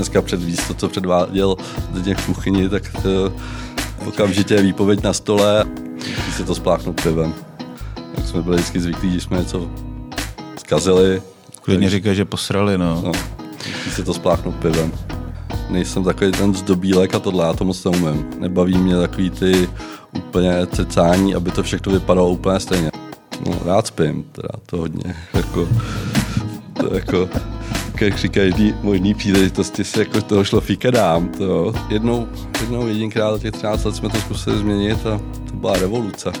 dneska předvíc to, co předváděl Zdeněk v kuchyni, tak to, okamžitě je výpověď na stole, musí se to spláchnout pivem. Tak jsme byli vždycky zvyklí, když jsme něco zkazili. Klidně říkají, že posrali, no. No, se to spláchnout pivem. Nejsem takový ten zdobílek a tohle, já to moc neumím. Nebaví mě takový ty úplně cecání, aby to všechno vypadalo úplně stejně. No, rád spím, teda to hodně, jako, to jako, jak říkají jedný možný příležitosti si jako toho šlofíka dám, to jednou, jednou jedinkrát za těch 13 let jsme to zkusili změnit a to byla revoluce.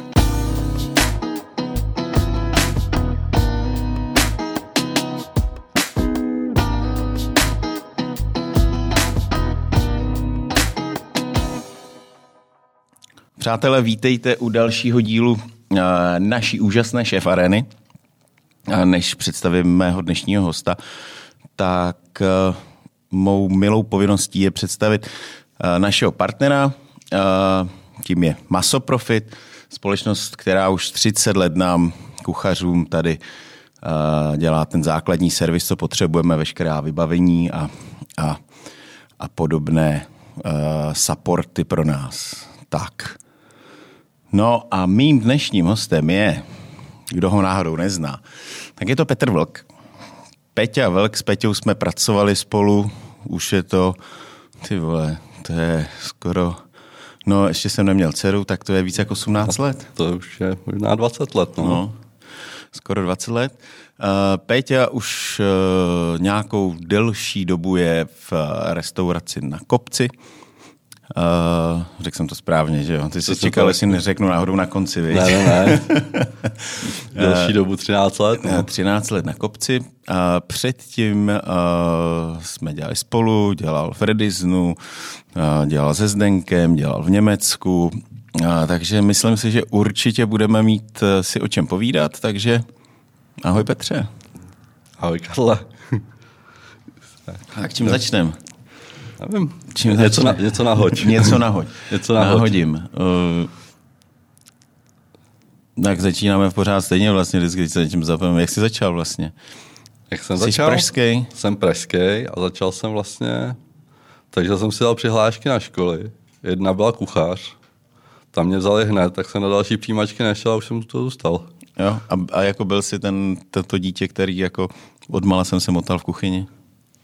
Přátelé, vítejte u dalšího dílu eh, naší úžasné šéf arény. A než představím mého dnešního hosta, tak eh, mou milou povinností je představit eh, našeho partnera, tím je Masoprofit, společnost, která už 30 let nám kuchařům tady dělá ten základní servis, co potřebujeme, veškerá vybavení a, a, a podobné supporty pro nás. Tak. No a mým dnešním hostem je, kdo ho náhodou nezná, tak je to Petr Vlk. Peťa Vlk, s Peťou jsme pracovali spolu, už je to, ty vole, to je skoro, no ještě jsem neměl dceru, tak to je více jak 18 let. To už je možná 20 let, no. no skoro 20 let. Uh, Péťa už uh, nějakou delší dobu je v restauraci na Kopci. Uh, řekl jsem to správně, že jo? Ty jsi čekal, jestli neřeknu náhodou na konci, víš? Ne, ne, ne. Další dobu 13 let. No. 13 let na kopci. A předtím uh, jsme dělali spolu, dělal v Rediznu, uh, dělal se Zdenkem, dělal v Německu. Uh, takže myslím si, že určitě budeme mít uh, si o čem povídat, takže ahoj Petře. Ahoj Karla. tak čím začneme? Nevím. Čím něco, na, něco nahoď. něco nahoď. něco nahoď. Nahodím. Uh, tak začínáme v pořád stejně vlastně, vždycky se něčím zapomenu. Jak jsi začal vlastně? Jak jsem jsi začal? pražský? Jsem pražský a začal jsem vlastně, takže jsem si dal přihlášky na školy. Jedna byla kuchař, tam mě vzali hned, tak jsem na další přijímačky nešel a už jsem to zůstal. Jo, a, a jako byl jsi ten, to dítě, který jako odmala jsem se motal v kuchyni?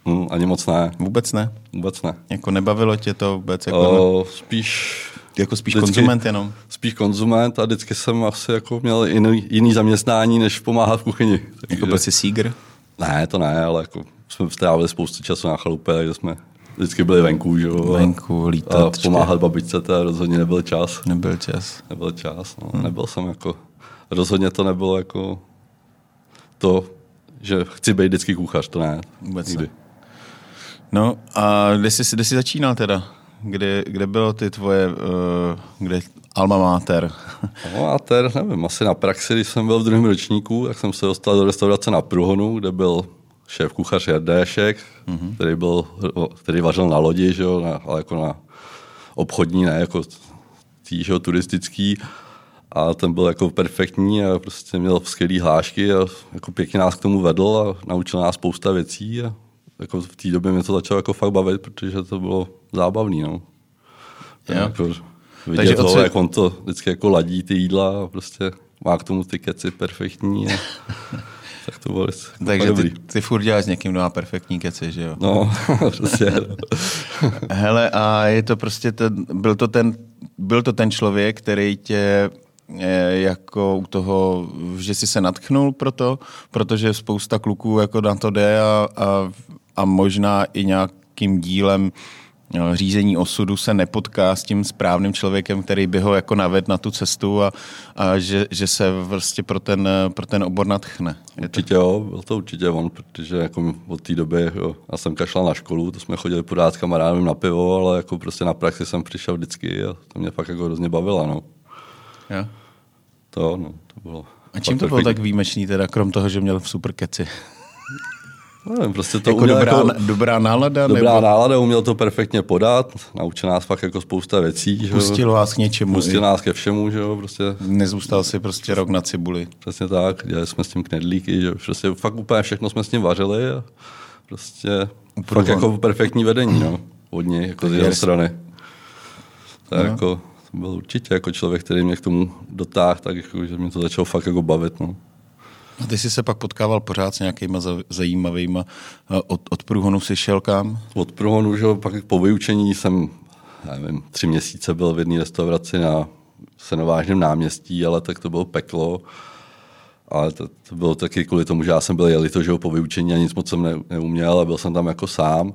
Hmm, ani moc ne. Vůbec ne? Vůbec ne. Jako nebavilo tě to vůbec? Jako o, spíš... Jako spíš vždycky, konzument jenom? Spíš konzument a vždycky jsem asi jako měl jiný, jiný zaměstnání, než pomáhat v kuchyni. Takže, jako byl jsi sígr? Ne, to ne, ale jako jsme strávili spoustu času na chalupě, takže jsme vždycky byli venku, že jo. Venku, lítat. A pomáhat babičce, to rozhodně nebyl čas. Nebyl čas. Nebyl čas, no. Hmm. Nebyl jsem jako, rozhodně to nebylo jako to, že chci být vždycky kuchař, to ne. Vůbec nikdy. Ne. No a kde jsi, kde jsi začínal teda? Kde, kde bylo ty tvoje, uh, kde alma mater? alma mater, nevím, asi na praxi, když jsem byl v druhém ročníku, tak jsem se dostal do restaurace na Pruhonu, kde byl šéf kuchař Jardéšek, mm-hmm. který, byl, který vařil na lodi, že jo, na, ale jako na obchodní, ne jako tý, že jo, turistický. A ten byl jako perfektní a prostě měl skvělé hlášky a jako pěkně nás k tomu vedl a naučil nás spousta věcí a jako v té době mě to začalo jako fakt bavit, protože to bylo zábavný, no. Jako vidět Takže to, co... jak on to vždycky jako ladí ty jídla a prostě má k tomu ty keci perfektní. A... tak to bylo Takže ty, ty furt děláš s někým, kdo má perfektní keci, že jo? No, prostě. Hele, a je to prostě ten, byl to ten, byl to ten člověk, který tě eh, jako u toho, že jsi se natchnul pro to, protože spousta kluků jako na to jde a, a a možná i nějakým dílem eh, řízení osudu se nepotká s tím správným člověkem, který by ho jako naved na tu cestu a, a že, že se vlastně pro ten, pro ten obor natchne. Určitě jo, byl to určitě on, protože jako od té doby, jo, já jsem kašlal na školu, to jsme chodili pořád s kamarádem na pivo, ale jako prostě na praxi jsem přišel vždycky a to mě fakt jako hrozně bavilo, no. Jo. To, no, to bylo. A čím to bylo tak výjimečný teda, krom toho, že měl super keci? Nevím, prostě to jako uměl dobrá, jako, dobrá nálada? Dobrá nebo? nálada, uměl to perfektně podat, naučil nás fakt jako spousta věcí. Pustil vás k něčemu. Pustil nás ke všemu, že jo, prostě. Nezůstal si prostě rok na cibuli. Přesně tak, dělali jsme s tím knedlíky, že prostě fakt úplně všechno jsme s ním vařili a prostě fakt jako perfektní vedení, no, od něj, jako z jeho strany. To, no. jako, to byl určitě jako člověk, který mě k tomu dotáhl, tak jako, že mě to začalo fakt jako bavit, no. A ty jsi se pak potkával pořád s nějakýma zajímavýma, od, od průhonu si šel kam? Od průhonu, že pak po vyučení jsem, nevím, tři měsíce byl v jedné restauraci na Senovážném náměstí, ale tak to bylo peklo. Ale to, to bylo taky kvůli tomu, že já jsem byl jeli to, že po vyučení a nic moc jsem ne, neuměl a byl jsem tam jako sám.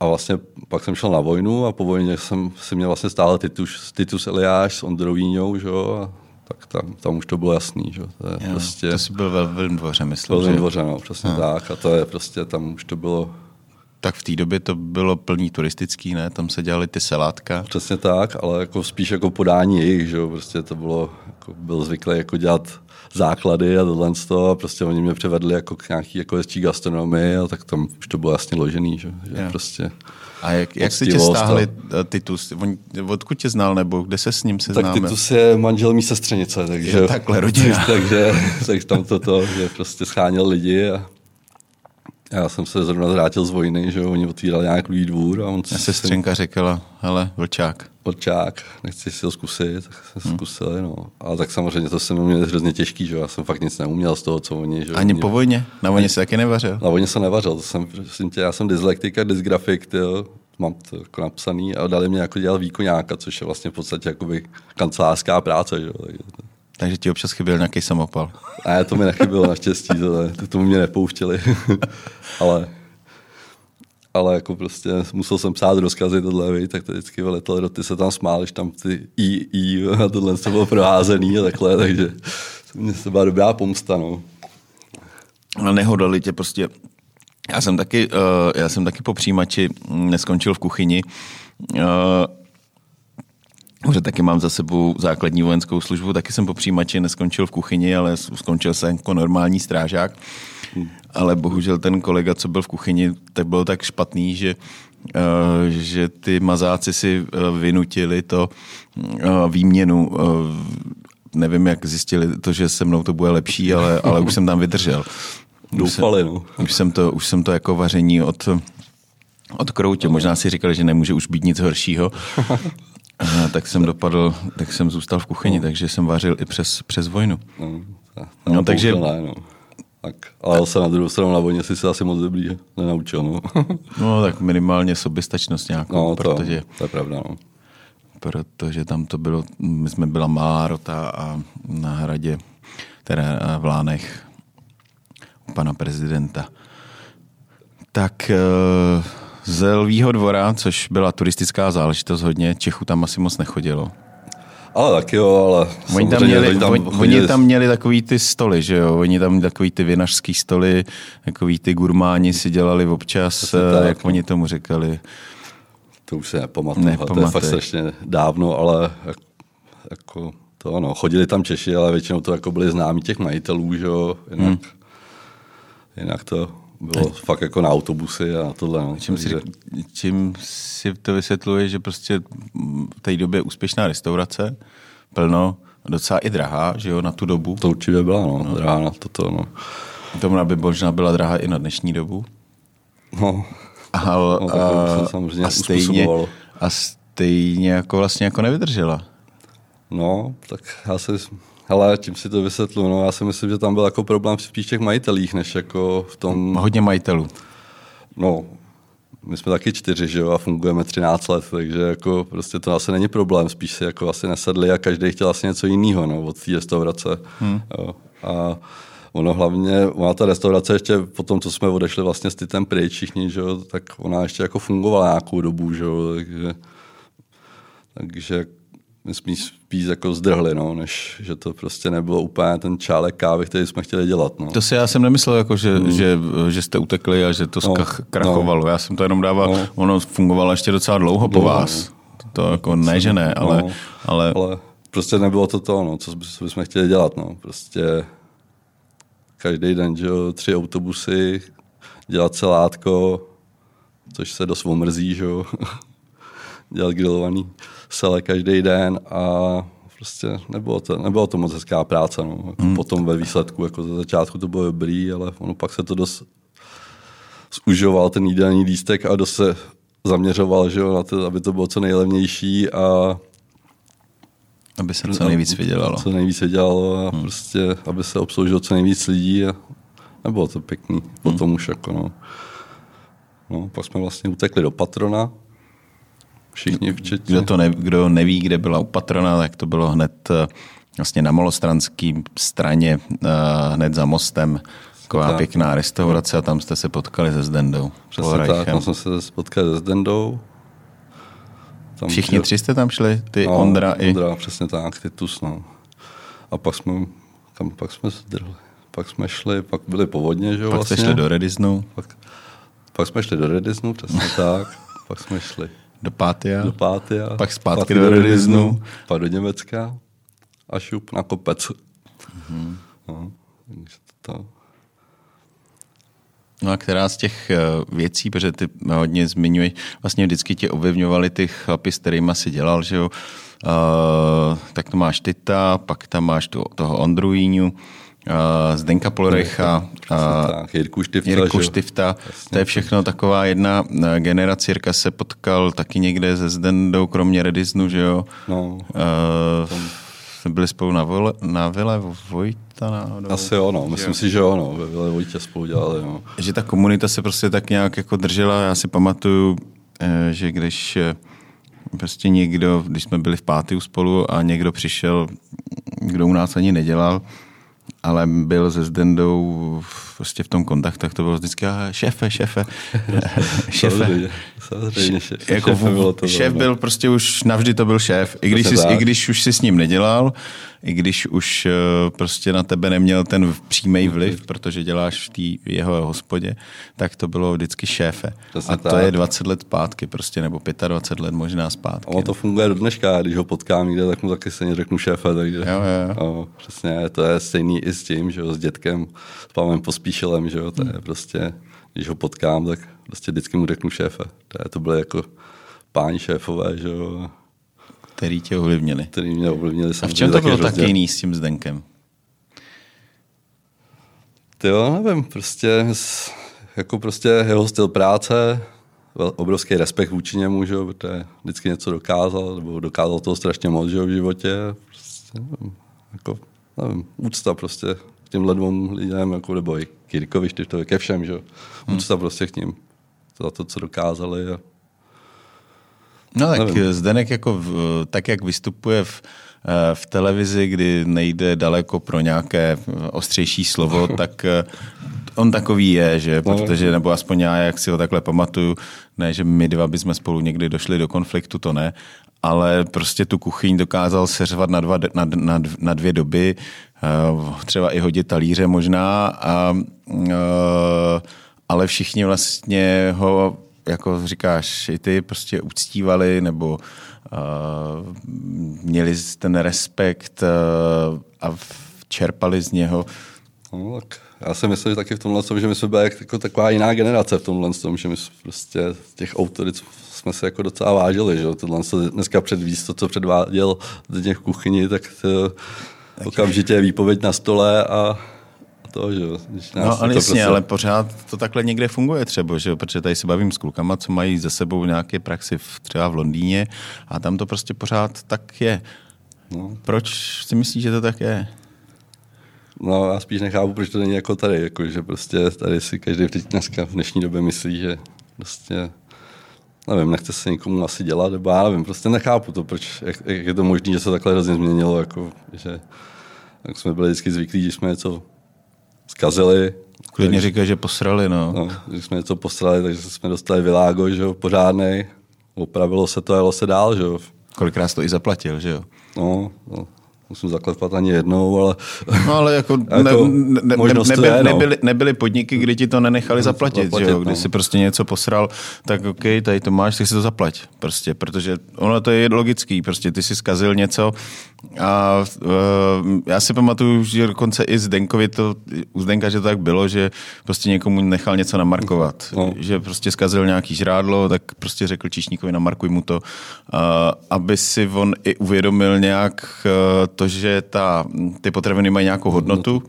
A vlastně pak jsem šel na vojnu a po vojně jsem si měl vlastně stále Titus, Titus Eliáš s Ondrou Víňou, že jo, a tak tam, tam už to bylo jasný, že to je jo, prostě... To jsi byl ve Velvým dvoře, myslím, Velvým dvoře, no, přesně jo. tak. A to je prostě, tam už to bylo tak v té době to bylo plný turistický, ne? Tam se dělali ty salátka. Přesně tak, ale jako spíš jako podání jejich, že? Prostě to bylo, jako byl zvyklý jako dělat základy a tohle a prostě oni mě převedli jako k nějaký jako gastronomii a tak tam už to bylo jasně ložený, že, že prostě a jak, jak si tě stáhli a... Titus? On, odkud tě znal, nebo kde se s ním seznámil? Tak Titus je manžel mý sestřenice, takže... Je takhle rodina. takže, takže tam toto, že prostě scháněl lidi a já jsem se zrovna vrátil z vojny, že oni otvírali nějaký dvůr a on a sestřenka si... řekla, hele, vlčák. Vlčák, nechci si ho zkusit, tak jsem hmm. zkusili, no. Ale tak samozřejmě to se mě hrozně těžký, že já jsem fakt nic neuměl z toho, co oni. Že Ani oni... po vojně? Na vojně se taky nevařil? Na vojně se nevařil, to jsem, prosím tě, já jsem dyslektika, dysgrafik, tyjo, mám to jako napsaný a dali mě jako dělat výkonáka, což je vlastně v podstatě jakoby kancelářská práce, že Takže takže ti občas chyběl nějaký samopal. Ne, to mi nechybělo naštěstí, to, to tomu mě nepouštěli. ale, ale jako prostě musel jsem psát rozkazy tohle, vej, tak to vždycky vyletoval, ty se tam smál, když tam ty i, i a tohle se bylo proházený a takhle, takže mě se byla dobrá pomsta, no. Ale nehodali tě prostě já jsem taky, uh, já jsem taky po přijímači neskončil v kuchyni. Uh, taky mám za sebou základní vojenskou službu, taky jsem po přijímači neskončil v kuchyni, ale skončil jsem jako normální strážák. Ale bohužel ten kolega, co byl v kuchyni, tak byl tak špatný, že Uh, že ty mazáci si uh, vynutili to uh, výměnu. Nevím, jak zjistili to, že se mnou to bude lepší, ale, ale už jsem tam vydržel. Doufali, no. Už jsem to, už jsem to jako vaření od, od kroutě. Možná si říkali, že nemůže už být nic horšího. A tak jsem dopadl, tak jsem zůstal v kuchyni, no. takže jsem vařil i přes, přes vojnu. No, no takže... Ne, no. Tak, ale se na druhou stranu na vojně si se asi moc dobrý nenaučil. No. no tak minimálně soběstačnost nějakou, no, to, protože... To je pravda, no. Protože tam to bylo, my jsme byla malá rota a na hradě, teda v Lánech, u pana prezidenta. Tak uh, z Lvího dvora, což byla turistická záležitost hodně, Čechů tam asi moc nechodilo. Ale taky jo, ale oni tam, měli, oni, tam, oni, oni tam měli takový ty stoly, že jo? Oni tam takový ty vinařský stoly, takový ty gurmáni si dělali občas, to tak, jak no. oni tomu říkali. To už se nepamatuju, ne, to je fakt strašně dávno, ale jako to ano, chodili tam Češi, ale většinou to jako byli známí těch majitelů, že jo? Jinak, hmm. jinak to bylo fakt jako na autobusy a tohle. No. Čím, si, čím si to vysvětluje, že prostě v té době úspěšná restaurace, plno, docela i drahá, že jo, na tu dobu. To určitě byla, no, no. drahá na toto, no. To by možná byla drahá i na dnešní dobu. No, a, no a, a, stejně, a stejně jako vlastně jako nevydržela. No, tak já si ale tím si to vysvětlu, no já si myslím, že tam byl jako problém spíš těch majitelích, než jako v tom... Hodně majitelů. No, my jsme taky čtyři, že jo, a fungujeme 13 let, takže jako prostě to asi není problém, spíš si jako asi nesedli a každý chtěl asi něco jiného, no, od té restaurace. Hmm. Jo. A ono hlavně, ona ta restaurace ještě po tom, co jsme odešli vlastně s Titem pryč všichni, že jo, tak ona ještě jako fungovala nějakou dobu, že jo, takže, takže my jsme spíš jako zdrhli, no, než že to prostě nebylo úplně ten čálek kávy, který jsme chtěli dělat. No. To si já jsem nemyslel, jako, že, mm. že, že, jste utekli a že to no, krachovalo. No. Já jsem to jenom dával, no. ono fungovalo ještě docela dlouho po dlouho, vás. No. To jako ne, že ne, ale, no, ale... ale prostě nebylo to to, no, co bychom chtěli dělat. No. Prostě každý den, že jo, tři autobusy, dělat celátko, což se dost omrzí, že jo, dělat grilovaný sele každý den a prostě nebylo to, nebylo to moc hezká práce. No. Jako hmm. Potom ve výsledku, jako ze začátku to bylo dobrý, ale ono pak se to dost zužoval ten jídelní lístek a dost se zaměřoval, že jo, na to, aby to bylo co nejlevnější a aby se co nejvíc vydělalo. Co nejvíc vydělalo a hmm. prostě, aby se obsloužilo co nejvíc lidí a nebylo to pěkný. Hmm. Potom už jako no. No, pak jsme vlastně utekli do Patrona. Všichni včetně. Kdo, to ne, kdo neví, kde byla u Patrona, tak to bylo hned eh, vlastně na malostranském straně, uh, hned za mostem. Taková tak. pěkná restaurace a tam jste se potkali se Zdendou. Přesně tak, tam jsme se potkali se Zdendou. Tam Všichni tři jste tam šli? Ty, no, Ondra i... Ondra, přesně tak, Titus, no. A pak jsme, kam pak jsme zdrhli? Pak jsme šli, pak byly povodně, že jo, Pak vlastně. jste šli do Redisnu. Pak, pak jsme šli do Redisnu, přesně tak. Pak jsme šli do Pátia. Do Pátia. Pak zpátky do Redisnu. Pak do Německa a šup na kopec. Mm-hmm. No, to, No a která z těch eh, věcí, protože ty hodně zmiňuješ, vlastně vždycky tě ovlivňovali ty chlapy, s kterými si dělal, že jo? Uh, tak to máš Tita, pak tam máš tu, toho Ondrujíňu, uh, Zdenka Polrecha, Jirku Štifta. Jirku Štifta. To je všechno taková jedna generace. Jirka se potkal taky někde se Zdendou, kromě Redisnu, že jo? No, uh, byli spolu na, vole, na Vile Vojta náhodou. Asi jo, no. Myslím jo. si, že jo, no. Ve Vile Vojtě spolu dělali, no. Že ta komunita se prostě tak nějak jako držela. Já si pamatuju, eh, že když eh, prostě někdo, když jsme byli v páty spolu a někdo přišel, kdo u nás ani nedělal, ale byl se Zdendou prostě v tom kontaktu, tak to bylo vždycky šéfe, šéfe, šéfe. Samozřejmě, šéf, jako šéfe bylo to šéf byl prostě už, navždy to byl šéf, i když, jsi, i když už si s ním nedělal, i když už eh, prostě na tebe neměl ten přímý vliv, protože děláš v té jeho hospodě, tak to bylo vždycky šéfe. Přesně a to tak. je 20 let zpátky prostě, nebo 25 let možná zpátky. Ono to funguje do dneška, když ho potkám někde, tak mu taky se řeknu šéfe, takže jo, jo. Jo, přesně, to je stejný i s tím, že jo, s dětkem, s Pavlem Pospíšilem, že jo, to je hmm. prostě, když ho potkám, tak prostě vždycky mu řeknu šéfe. To, je, to byly jako páni šéfové, že jo, který tě ovlivnili. Který mě ovlivnili. A v čem to bylo tak jiný s tím Zdenkem? Ty jo, nevím, prostě jako prostě jeho styl práce, obrovský respekt vůči němu, že jo, protože vždycky něco dokázal, nebo dokázal toho strašně moc, že jo, v životě. Prostě, nevím, jako, nevím, úcta prostě k těmhle dvou lidem, jako, nebo i Kirkovi, to ke všem, že. Hmm. Úcta prostě k ním za to, co dokázali a No tak Nevím. Zdenek jako v, tak, jak vystupuje v, eh, v televizi, kdy nejde daleko pro nějaké ostřejší slovo, tak eh, on takový je, že no. protože, nebo aspoň já, jak si ho takhle pamatuju, ne, že my dva bychom spolu někdy došli do konfliktu, to ne, ale prostě tu kuchyň dokázal seřvat na, dva, na, na, na dvě doby, eh, třeba i hodit talíře možná, a, ale všichni vlastně ho jako říkáš, i ty prostě uctívali nebo uh, měli ten respekt a čerpali z něho. No, tak já si myslím, že taky v tomhle tom, že my jsme byli jako taková jiná generace v tomhle tom, že my prostě těch autorit jsme se jako docela vážili, že tohle se dneska předvíz to, co předváděl z těch kuchyni, tak to okamžitě je výpověď na stole a to, že No ale jasně, prostě... ale pořád to takhle někde funguje třeba, že protože tady se bavím s klukama, co mají ze sebou nějaké praxi v, třeba v Londýně a tam to prostě pořád tak je. No. Proč si myslíš, že to tak je? No, já spíš nechápu, proč to není jako tady, jako, že prostě tady si každý teď dneska v dnešní době myslí, že prostě nevím, nechce se nikomu asi dělat, nebo já nevím, prostě nechápu to, proč, jak, jak je to možné, že se takhle hrozně změnilo, jako, že jak jsme byli vždycky zvyklí, když jsme něco zkazili. Klidně říká, že posrali, no. no. Když jsme něco posrali, takže jsme dostali világo, že jo, pořádnej. Opravilo se to a jelo se dál, že jo. Kolikrát to i zaplatil, že jo? No, no musím zaklepat ani jednou, ale... No ale jako, jako ne, ne, ne, nebyly, je, no. nebyly, nebyly podniky, kdy ti to nenechali zaplatit, zaplatit že jo? Kdy no. si prostě něco posral, tak OK, tady to máš, tak si to zaplať. Prostě, protože ono to je logický, prostě ty si zkazil něco a uh, já si pamatuju, že dokonce i Zdenkovi to, u Zdenka, že to tak bylo, že prostě někomu nechal něco namarkovat. No. Že prostě zkazil nějaký žrádlo, tak prostě řekl Čišníkovi namarkuj mu to, uh, aby si on i uvědomil nějak uh, to, že ta, ty potraviny mají nějakou hodnotu,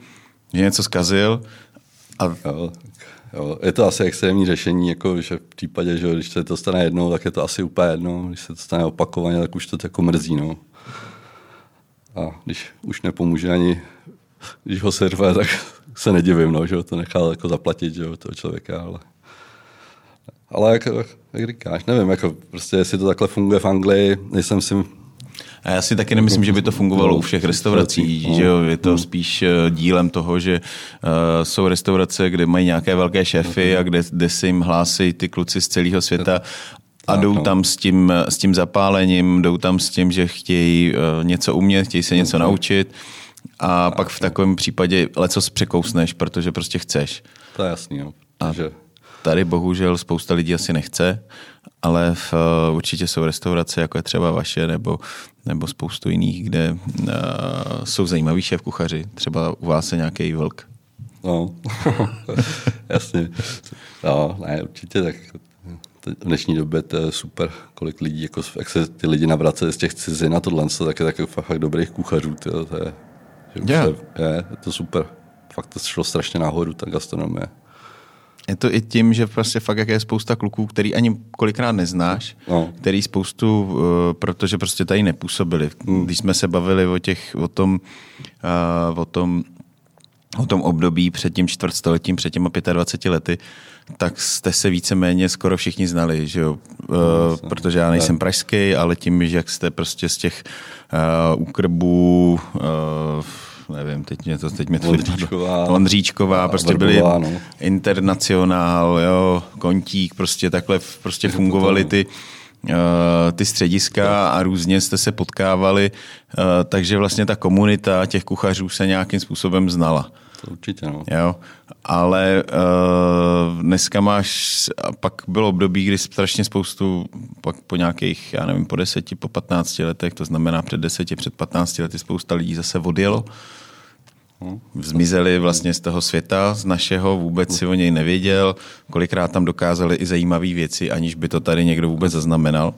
že něco zkazil. A... Jo, je to asi extrémní řešení, jako, že v případě, že když se to stane jednou, tak je to asi úplně jedno, když se to stane opakovaně, tak už to jako mrzí. No. A když už nepomůže ani, když ho serve, tak se nedivím, no, že to nechal jako zaplatit že toho člověka, ale ale jak, jak říkáš, nevím, jako prostě jestli to takhle funguje v Anglii, nejsem si a já si taky nemyslím, že by to fungovalo u všech restaurací, že jo? je to hmm. spíš eh, dílem toho, že uh, jsou restaurace, kde mají nějaké velké šéfy a kde, kde se jim hlásí ty kluci z celého světa a jdou no. tam s tím, s tím zapálením, jdou tam s tím, že chtějí něco umět, chtějí se něco naučit a pak v takovém případě leco překousneš, protože prostě chceš. To je jasný, jo. Protože... Tady bohužel spousta lidí asi nechce, ale v, uh, určitě jsou restaurace, jako je třeba vaše, nebo, nebo spoustu jiných, kde uh, jsou zajímaví šéf kuchaři. Třeba u vás je nějaký vlk. No, jasně. No, ne, určitě tak v dnešní době to je super, kolik lidí, jako, jak se ty lidi navracejí z těch cizin na tohle, tak je tak fakt dobrých kuchařů, tyjo, to je, že yeah. je, je, je, to super. Fakt to šlo strašně nahoru, ta gastronomie. Je to i tím, že prostě fakt jak je spousta kluků, který ani kolikrát neznáš, no. který spoustu, uh, protože prostě tady nepůsobili. Hmm. Když jsme se bavili o těch, o tom, uh, o tom, o tom období před tím čtvrtstoletím, před těma 25 lety, tak jste se víceméně skoro všichni znali, že jo? Uh, protože já nejsem pražský, ale tím, že jak jste prostě z těch uh, úkrbů uh, nevím, teď mě to teď mě Ondříčková, Ondříčková prostě byli no. internacionál, jo, kontík, prostě takhle prostě fungovaly ty, uh, ty střediska a různě jste se potkávali, uh, takže vlastně ta komunita těch kuchařů se nějakým způsobem znala. To určitě, no. Jo, ale uh, dneska máš, a pak bylo období, kdy strašně spoustu, pak po nějakých, já nevím, po deseti, po patnácti letech, to znamená před deseti, před patnácti lety spousta lidí zase odjelo. Zmizeli vlastně z toho světa, z našeho, vůbec si o něj nevěděl, kolikrát tam dokázali i zajímavé věci, aniž by to tady někdo vůbec zaznamenal.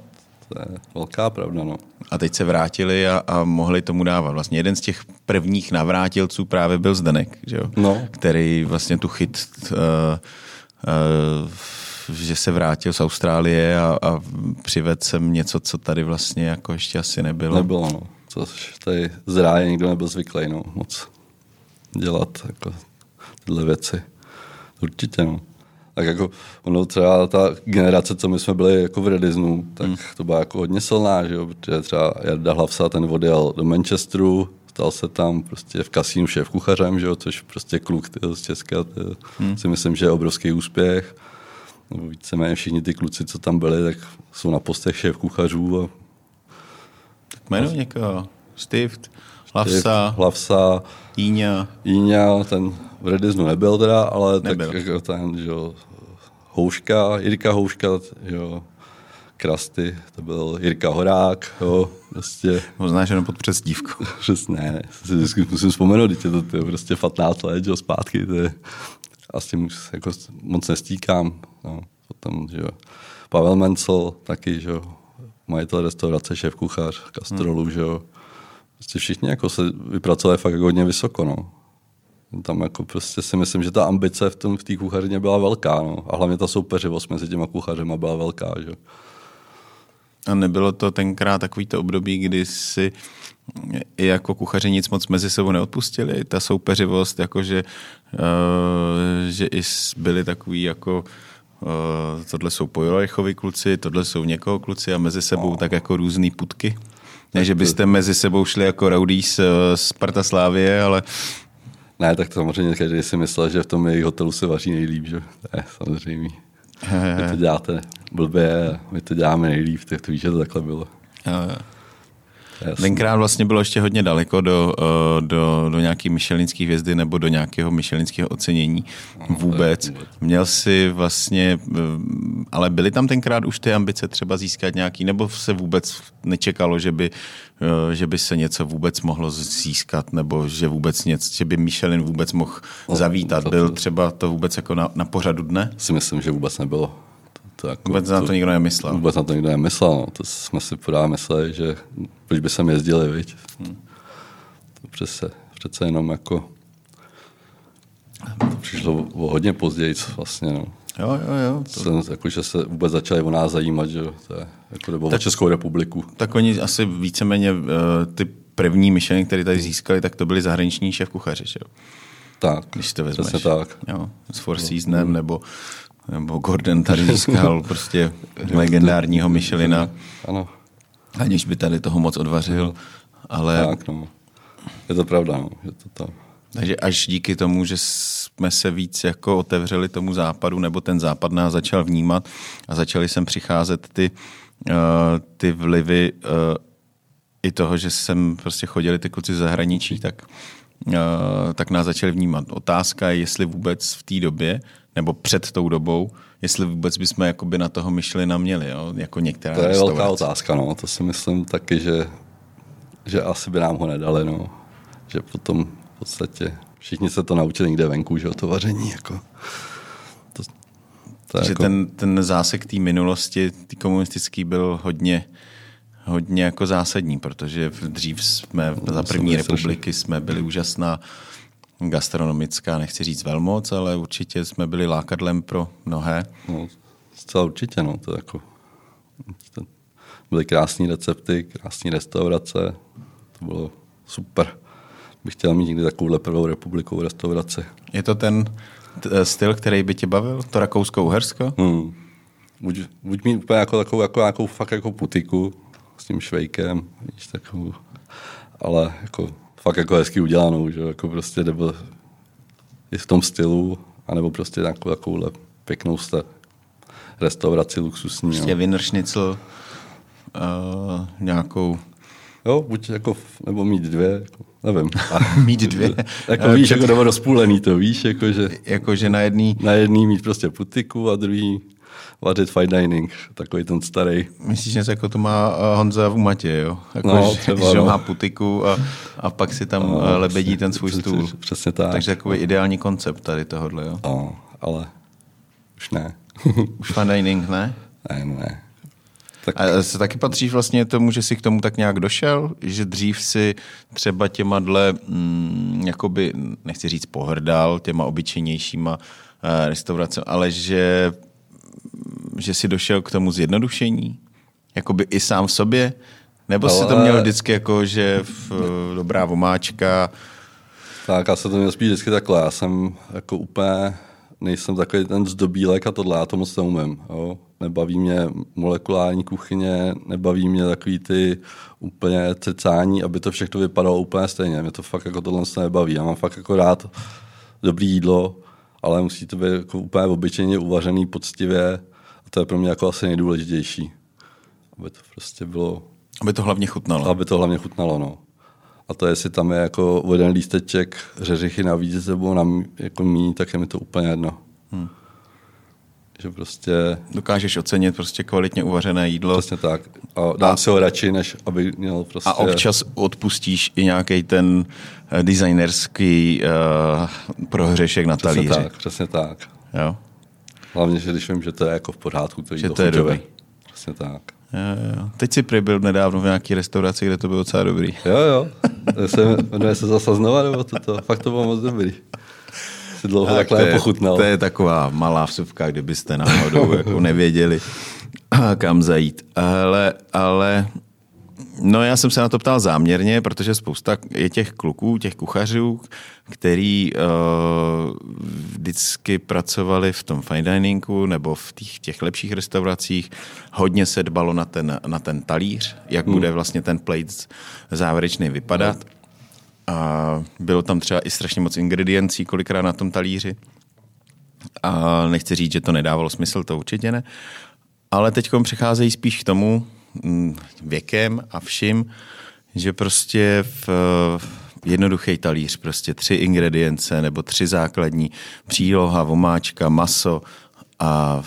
To je velká pravda, no. A teď se vrátili a, a mohli tomu dávat. Vlastně jeden z těch prvních navrátilců právě byl Zdenek, že jo? No. který vlastně tu chyt, uh, uh, že se vrátil z Austrálie a, a přivedl sem něco, co tady vlastně jako ještě asi nebylo. Nebylo, no. Což tady z ráje nikdo nebyl zvyklý, no, moc dělat jako tyhle věci. Určitě, no. Tak jako ono třeba ta generace, co my jsme byli jako v Redisnu, tak hmm. to byla jako hodně silná, že jo, protože třeba Jarda Hlavsa, ten odjel do Manchesteru, stal se tam prostě v kasínu šéf kuchařem, že jo, což prostě kluk tyjo, z Česka, tyjo, hmm. si myslím, že je obrovský úspěch. Nebo víceméně všichni ty kluci, co tam byli, tak jsou na postech šéf kuchařů. A... Tak jmenuji někoho. Stift, Hlavsa. Hlavsa. Jíňa. Jíňa, ten v Redisnu nebyl teda, ale nebyl. tak jako ten, že jo, Houška, Jirka Houška, jo, Krasty, to byl Jirka Horák, jo, prostě. Ho znáš jenom pod přesdívku. Přesně, ne, si musím vzpomenout, že to, to je prostě 15 let, jo, zpátky, to je, a s tím jako moc nestíkám, no, potom, že jo. Pavel Mencel, taky, že jo, majitel restaurace, šéf kuchař, kastrolu, hmm. že jo. Prostě všichni jako se vypracovali fakt hodně vysoko, no. Tam jako prostě si myslím, že ta ambice v tom v té kuchařině byla velká, no. A hlavně ta soupeřivost mezi těma kuchařema byla velká, že a nebylo to tenkrát takovýto období, kdy si i jako kuchaři nic moc mezi sebou neodpustili. Ta soupeřivost, jakože uh, že i byli takový jako uh, tohle jsou Pojolajchovi kluci, tohle jsou někoho kluci a mezi sebou no. tak jako různý putky. Ne, že byste mezi sebou šli jako Rowdies z Sparta Slávie, ale... Ne, tak samozřejmě každý si myslel, že v tom jejich hotelu se vaří nejlíp, že? Ne, samozřejmě. Vy to děláte blbě, my to děláme nejlíp, tak to víš, že to takhle bylo. Jasný. Tenkrát vlastně bylo ještě hodně daleko do, eh, do, do nějaké myšelinské hvězdy nebo do nějakého myšelinského ocenění no, vůbec. Měl si vlastně, eh, ale byly tam tenkrát už ty ambice třeba získat nějaký, nebo se vůbec nečekalo, že by, eh, že by se něco vůbec mohlo získat, nebo že vůbec něco, že by Michelin vůbec mohl no, zavítat. Byl třeba to vůbec jako na, na pořadu dne? Si myslím, že vůbec nebylo. To jako, vůbec na to nikdo nemyslel. Vůbec na to nikdo nemyslel. No. To jsme si podáme mysleli, že proč by sem jezdili, viď? Hmm. To přece, přece jenom jako to přišlo o hodně později vlastně. No. Jo, jo, jo. To... Jsem, jako, že se vůbec začali o nás zajímat, že to je, jako, nebo tak, o Českou republiku. Tak oni asi víceméně uh, ty první myšleny, které tady získali, tak to byli zahraniční šéf kuchaři, že jo? Tak, Když to vezmeš. přesně tak. Jo, s Four Seasonem, nebo, nebo Gordon tady získal prostě legendárního Michelina, Ano, aniž by tady toho moc odvařil. Ale tak, no. Je to pravda, no. Je to to. Takže až díky tomu, že jsme se víc jako otevřeli tomu západu, nebo ten západ nás začal vnímat a začaly sem přicházet ty, uh, ty vlivy uh, i toho, že sem prostě chodili ty kluci z zahraničí, tak, uh, tak nás začali vnímat. Otázka je, jestli vůbec v té době, nebo před tou dobou, jestli vůbec bychom jakoby na toho myšlina měli, jo? jako některá To je restaurace. velká otázka, no. To si myslím taky, že, že asi by nám ho nedali, no. Že potom v podstatě všichni se to naučili někde venku, že o to vaření, jako. To, to že jako, ten, ten zásek té minulosti, ty komunistický byl hodně, hodně jako zásadní, protože v- dřív jsme No, za to první republiky jsme byli úžasná gastronomická, nechci říct velmoc, ale určitě jsme byli lákadlem pro mnohé. No, zcela určitě, no. To jako, to byly krásné recepty, krásné restaurace. To bylo super. Bych chtěl mít někdy takovouhle prvou republikovou restauraci. Je to ten t- styl, který by tě bavil? To Rakousko-Uhersko? Hmm. Buď, buď mít úplně jako takovou, jako, jako, fakt jako putiku s tím švejkem, víš, takovou, ale jako fakt jako hezky udělanou, že jako prostě nebo i v tom stylu, anebo prostě nějakou takovouhle pěknou sta- restauraci luxusní. Prostě. Wiener Schnitzel, uh, nějakou jo, buď jako, nebo mít dvě, jako, nevím. mít dvě. jako Eh, víš, před- jako nebo rozpůlený to, víš, jako že Jakože na jedný, na jedný mít prostě putiku a druhý vařit fine dining, takový ten starý. myslíš něco jako to má eh, Honza v Umatě, jo? Jako, No, že, třeba, že no. má putiku a, a pak si tam No, no, lebedí přesně, ten svůj přesně, stůl. přesně tak. Takže takový ideální koncept tady tohohle, jo? No, ale už ne. Už fine dining, ne? ne, ne. Tak A se taky patří vlastně tomu, že si k tomu tak nějak došel, že dřív si třeba těma dle, mm, jakoby, nechci říct pohrdal, těma obyčejnějšíma uh, restauracemi, ale že, že si došel k tomu zjednodušení, jakoby i sám v sobě, nebo si to měl vždycky jako, že v, dobrá vomáčka, Tak já se to měl spíš vždycky takhle. Já jsem jako úplně, nejsem takový ten zdobílek a tohle, já to moc neumím. Jo? Nebaví mě molekulární kuchyně, nebaví mě takový ty úplně cecání, aby to všechno vypadalo úplně stejně. Mě to fakt jako tohle se nebaví. Já mám fakt jako rád dobrý jídlo, ale musí to být jako úplně obyčejně uvařený poctivě a to je pro mě jako asi nejdůležitější. Aby to prostě bylo aby to hlavně chutnalo. aby to hlavně chutnalo, no. A to jestli tam je jako jeden lísteček řeřichy navíc nebo na, jako mí, tak je mi to úplně jedno. Hmm. Že prostě Dokážeš ocenit prostě kvalitně uvařené jídlo přesně tak. A dám A- si ho radši, než aby měl prostě... a občas odpustíš i nějaký ten eh, designerský uh, prohřešek na Přesně talíři. tak, přesně tak. Jo? Hlavně, že když vím, že to je jako v pořádku, to Že to je dobrý. Přesně tak. Jo, jo. Teď si byl nedávno v nějaké restauraci, kde to bylo docela dobrý. Jo, jo. Se, jmenuje se zase znova, nebo to, to, fakt to bylo moc dobrý. Si dlouho tak, to, takhle je, nepochutnal. to je taková malá vsuvka, kdybyste náhodou jako nevěděli, kam zajít. Ale, ale no já jsem se na to ptal záměrně, protože spousta je těch kluků, těch kuchařů, který uh, vždycky pracovali v tom fine diningu nebo v těch, těch lepších restauracích. Hodně se dbalo na ten, na ten talíř, jak bude vlastně ten plate závěrečný vypadat. A bylo tam třeba i strašně moc ingrediencí kolikrát na tom talíři. A nechci říct, že to nedávalo smysl, to určitě ne. Ale teď přicházejí spíš k tomu mm, věkem a vším, že prostě v, jednoduchý talíř, prostě tři ingredience nebo tři základní, příloha, vomáčka, maso a,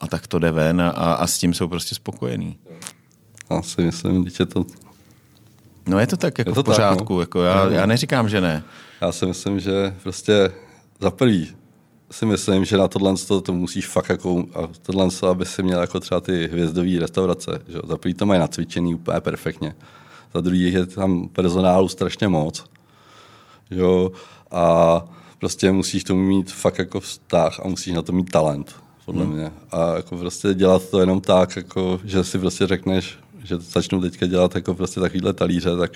a tak to jde ven a, a s tím jsou prostě spokojení. Já si myslím, že to No je to tak jako Je to v pořádku, tak, no. jako já, já neříkám, že ne. Já si myslím, že prostě za prvý si myslím, že na tohle to, to musíš fakt jako, a tohle to, aby si měl jako třeba ty hvězdové restaurace, že za prvý to mají nacvičený úplně perfektně, za druhý je tam personálu strašně moc, jo, a prostě musíš tomu mít fakt jako vztah a musíš na to mít talent, podle hmm. mě. A jako prostě dělat to jenom tak, jako, že si prostě řekneš, že začnu teďka dělat jako prostě takovýhle talíře, tak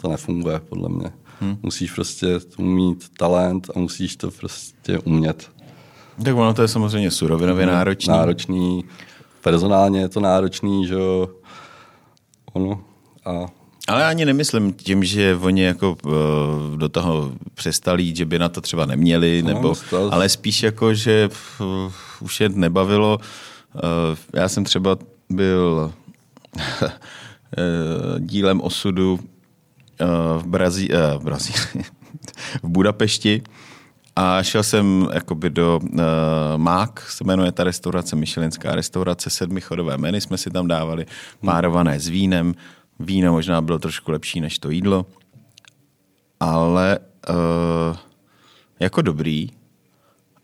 to nefunguje, podle mě. Hmm. Musíš prostě mít talent a musíš to prostě umět. Tak ono to je samozřejmě surovinově náročný. Náročný, personálně je to náročný, že jo. Ono a ale ani nemyslím tím, že oni jako uh, do toho přestali jít, že by na to třeba neměli, no, nebo, ale spíš jako, že uh, už je nebavilo. Uh, já jsem třeba byl dílem osudu uh, v, Brazí, uh, v, Brazí, v Budapešti. A šel jsem jakoby do uh, Mák, se jmenuje ta restaurace, Michelinská restaurace, sedmichodové menu jsme si tam dávali, párované s vínem, Víno možná bylo trošku lepší než to jídlo, ale uh, jako dobrý.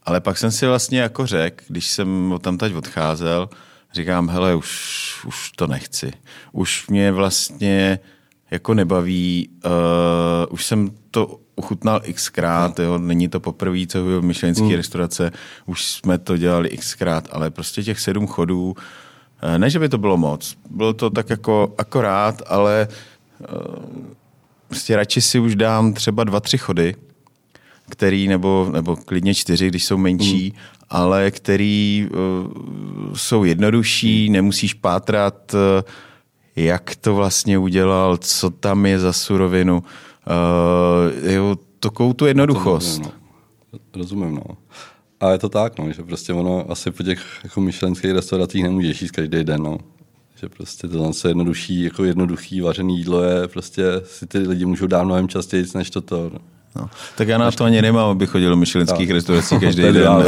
Ale pak jsem si vlastně jako řekl, když jsem tam teď odcházel, říkám, hele, už, už to nechci. Už mě vlastně jako nebaví, uh, už jsem to uchutnal xkrát, jo, není to poprvé, co v myšlenské mm. restaurace, už jsme to dělali xkrát, ale prostě těch sedm chodů, Eh, ne, že by to bylo moc. Bylo to tak jako akorát, ale eh, prostě radši si už dám třeba dva, tři chody, který, nebo, nebo klidně čtyři, když jsou menší, mm. ale který uh, jsou jednodušší, nemusíš pátrat, uh, jak to vlastně udělal, co tam je za surovinu. Uh, jo, takovou tu jednoduchost. Rozumím, no. Rozumím, no. A je to tak, no, že prostě ono asi po těch jako myšlenských restauracích nemůžeš jíst každý den, no. Že prostě to se jednodušší, jako jednoduchý vařený jídlo je, prostě si ty lidi můžou dát mnohem častěji, než toto. No. No, tak já na to ani nemám, abych chodil do myšlenských restaurací každý den.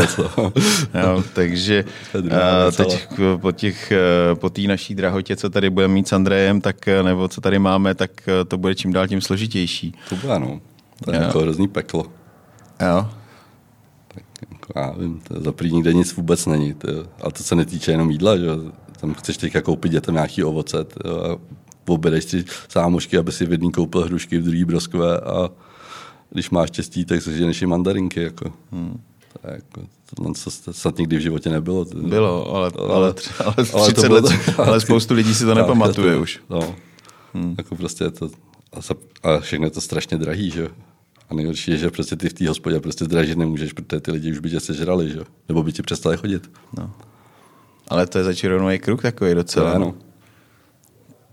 jo, takže a teď po, těch, po té naší drahotě, co tady budeme mít s Andrejem, tak, nebo co tady máme, tak to bude čím dál tím složitější. To bude, no. To je jako hrozný peklo. Jo já vím, to za první nikde nic vůbec není. To, a to se netýče jenom jídla, že tam chceš teďka koupit dětem nějaký ovoce to, a objedeš si sámošky, aby si v jedný koupil hrušky, v druhý broskové a když máš štěstí, tak seženeš i mandarinky. Jako. Hmm. To je jako, tohle co snad nikdy v životě nebylo. Bylo, ale, ale, ale, ale, ale, to bylo, let, ale spoustu lidí si to nepamatuje už. No, hmm. jako prostě to, a všechno je to strašně drahý, že a nejhorší je, že prostě ty v té hospodě prostě zdražit nemůžeš, protože ty lidi už by tě sežrali, že? nebo by ti přestali chodit. No. Ale to je začarovaný kruh takový docela. To, no.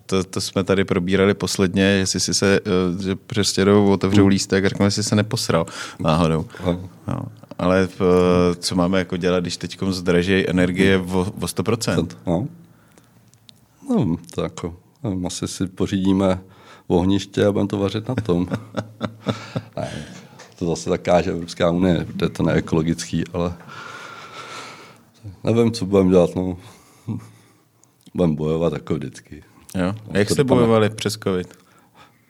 To, to, jsme tady probírali posledně, jestli si se, eh, že přestědou, otevřou mm. lístek a řeknu, jestli se neposral náhodou. No. Ale v, eh, co máme jako dělat, když teď zdraží energie o, o 100%? No. no, to jako, asi si pořídíme ohniště a budeme to vařit na tom. ne, to zase tak káže Evropská unie, protože to neekologický, ale nevím, co budeme dělat. No. Budeme bojovat jako vždycky. Jo. Jak jste bojovali přes covid?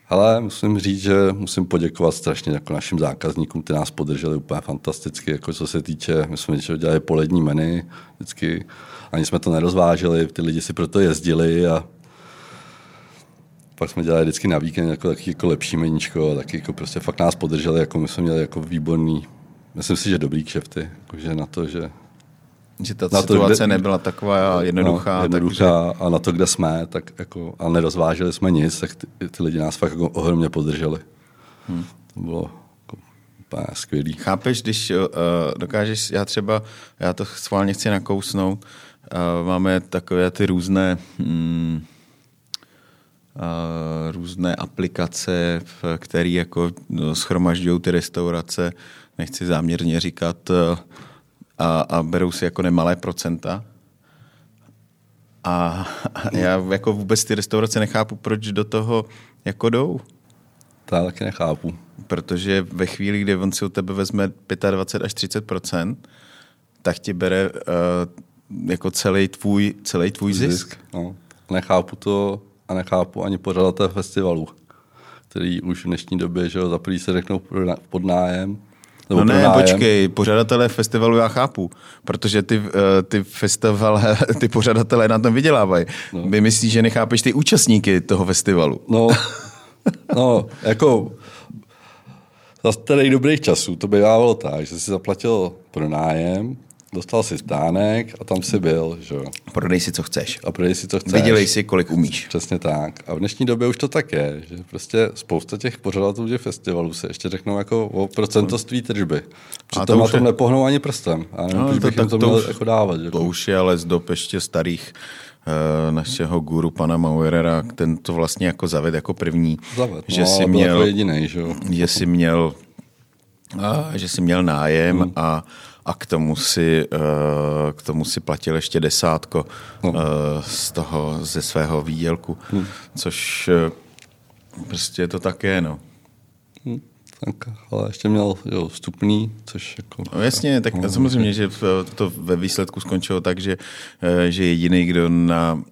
Ale musím říct, že musím poděkovat strašně jako našim zákazníkům, ty nás podrželi úplně fantasticky, jako co se týče, my jsme dělali polední menu, vždycky ani jsme to nerozváželi, ty lidi si proto jezdili a pak jsme dělali vždycky na víkend jako taky jako lepší meníčko a taky jako prostě fakt nás podrželi, jako my jsme měli jako výborný, myslím si, že dobrý kšefty, jakože na to, že že ta na situace to, kde, nebyla taková jednoduchá. No, jednoduchá takže... a na to, kde jsme, tak jako, a nerozváželi jsme nic, tak ty, ty lidi nás fakt jako ohromně podrželi. Hmm. To bylo jako, úplně skvělý. Chápeš, když uh, dokážeš, já třeba, já to schválně chci nakousnout, uh, máme takové ty různé hmm, různé aplikace, které jako no, schromažďují ty restaurace, nechci záměrně říkat, a, a berou si jako nemalé procenta. A, a já jako vůbec ty restaurace nechápu, proč do toho jako jdou. To já taky nechápu. Protože ve chvíli, kdy on si u tebe vezme 25 až 30% tak ti bere uh, jako celý tvůj, celý tvůj zisk. zisk. No. Nechápu to a nechápu ani pořadatel festivalu, který už v dnešní době, že jo, za prvý se řeknou pod nájem, no ne, nájem. počkej, pořadatelé festivalu já chápu, protože ty, eh, ty festivaly, ty pořadatelé na tom vydělávají. No. Vy myslíš, že nechápeš ty účastníky toho festivalu? No, no jako za starých dobrých časů to bývalo tak, že si zaplatil pronájem, dostal si stánek a tam si byl, že jo. Prodej si, co chceš. A prodej si, co chceš. Vydělej si, kolik umíš. Přesně tak. A v dnešní době už to tak je, že prostě spousta těch pořadatelů těch festivalů se ještě řeknou jako o procentoství tržby. Přitom na tom je... nepohnou ani prstem. A nevím, no, to, bych to, to, měl už, jako dávat. Jako. To už je ale z dob ještě starých uh, našeho guru pana Mauerera, ten to vlastně jako zaved jako první. Zaved, že no, si měl, jako jedinej, že, že si měl uh, že si měl nájem hmm. a a k tomu si, uh, k tomu si platil ještě desátko uh, z toho, ze svého výdělku, hmm. což uh, prostě to také, no. Hmm. Tak, ale ještě měl jo, vstupný, což jako... No jasně, tak no, samozřejmě, že to ve výsledku skončilo tak, že, že jediný, kdo na,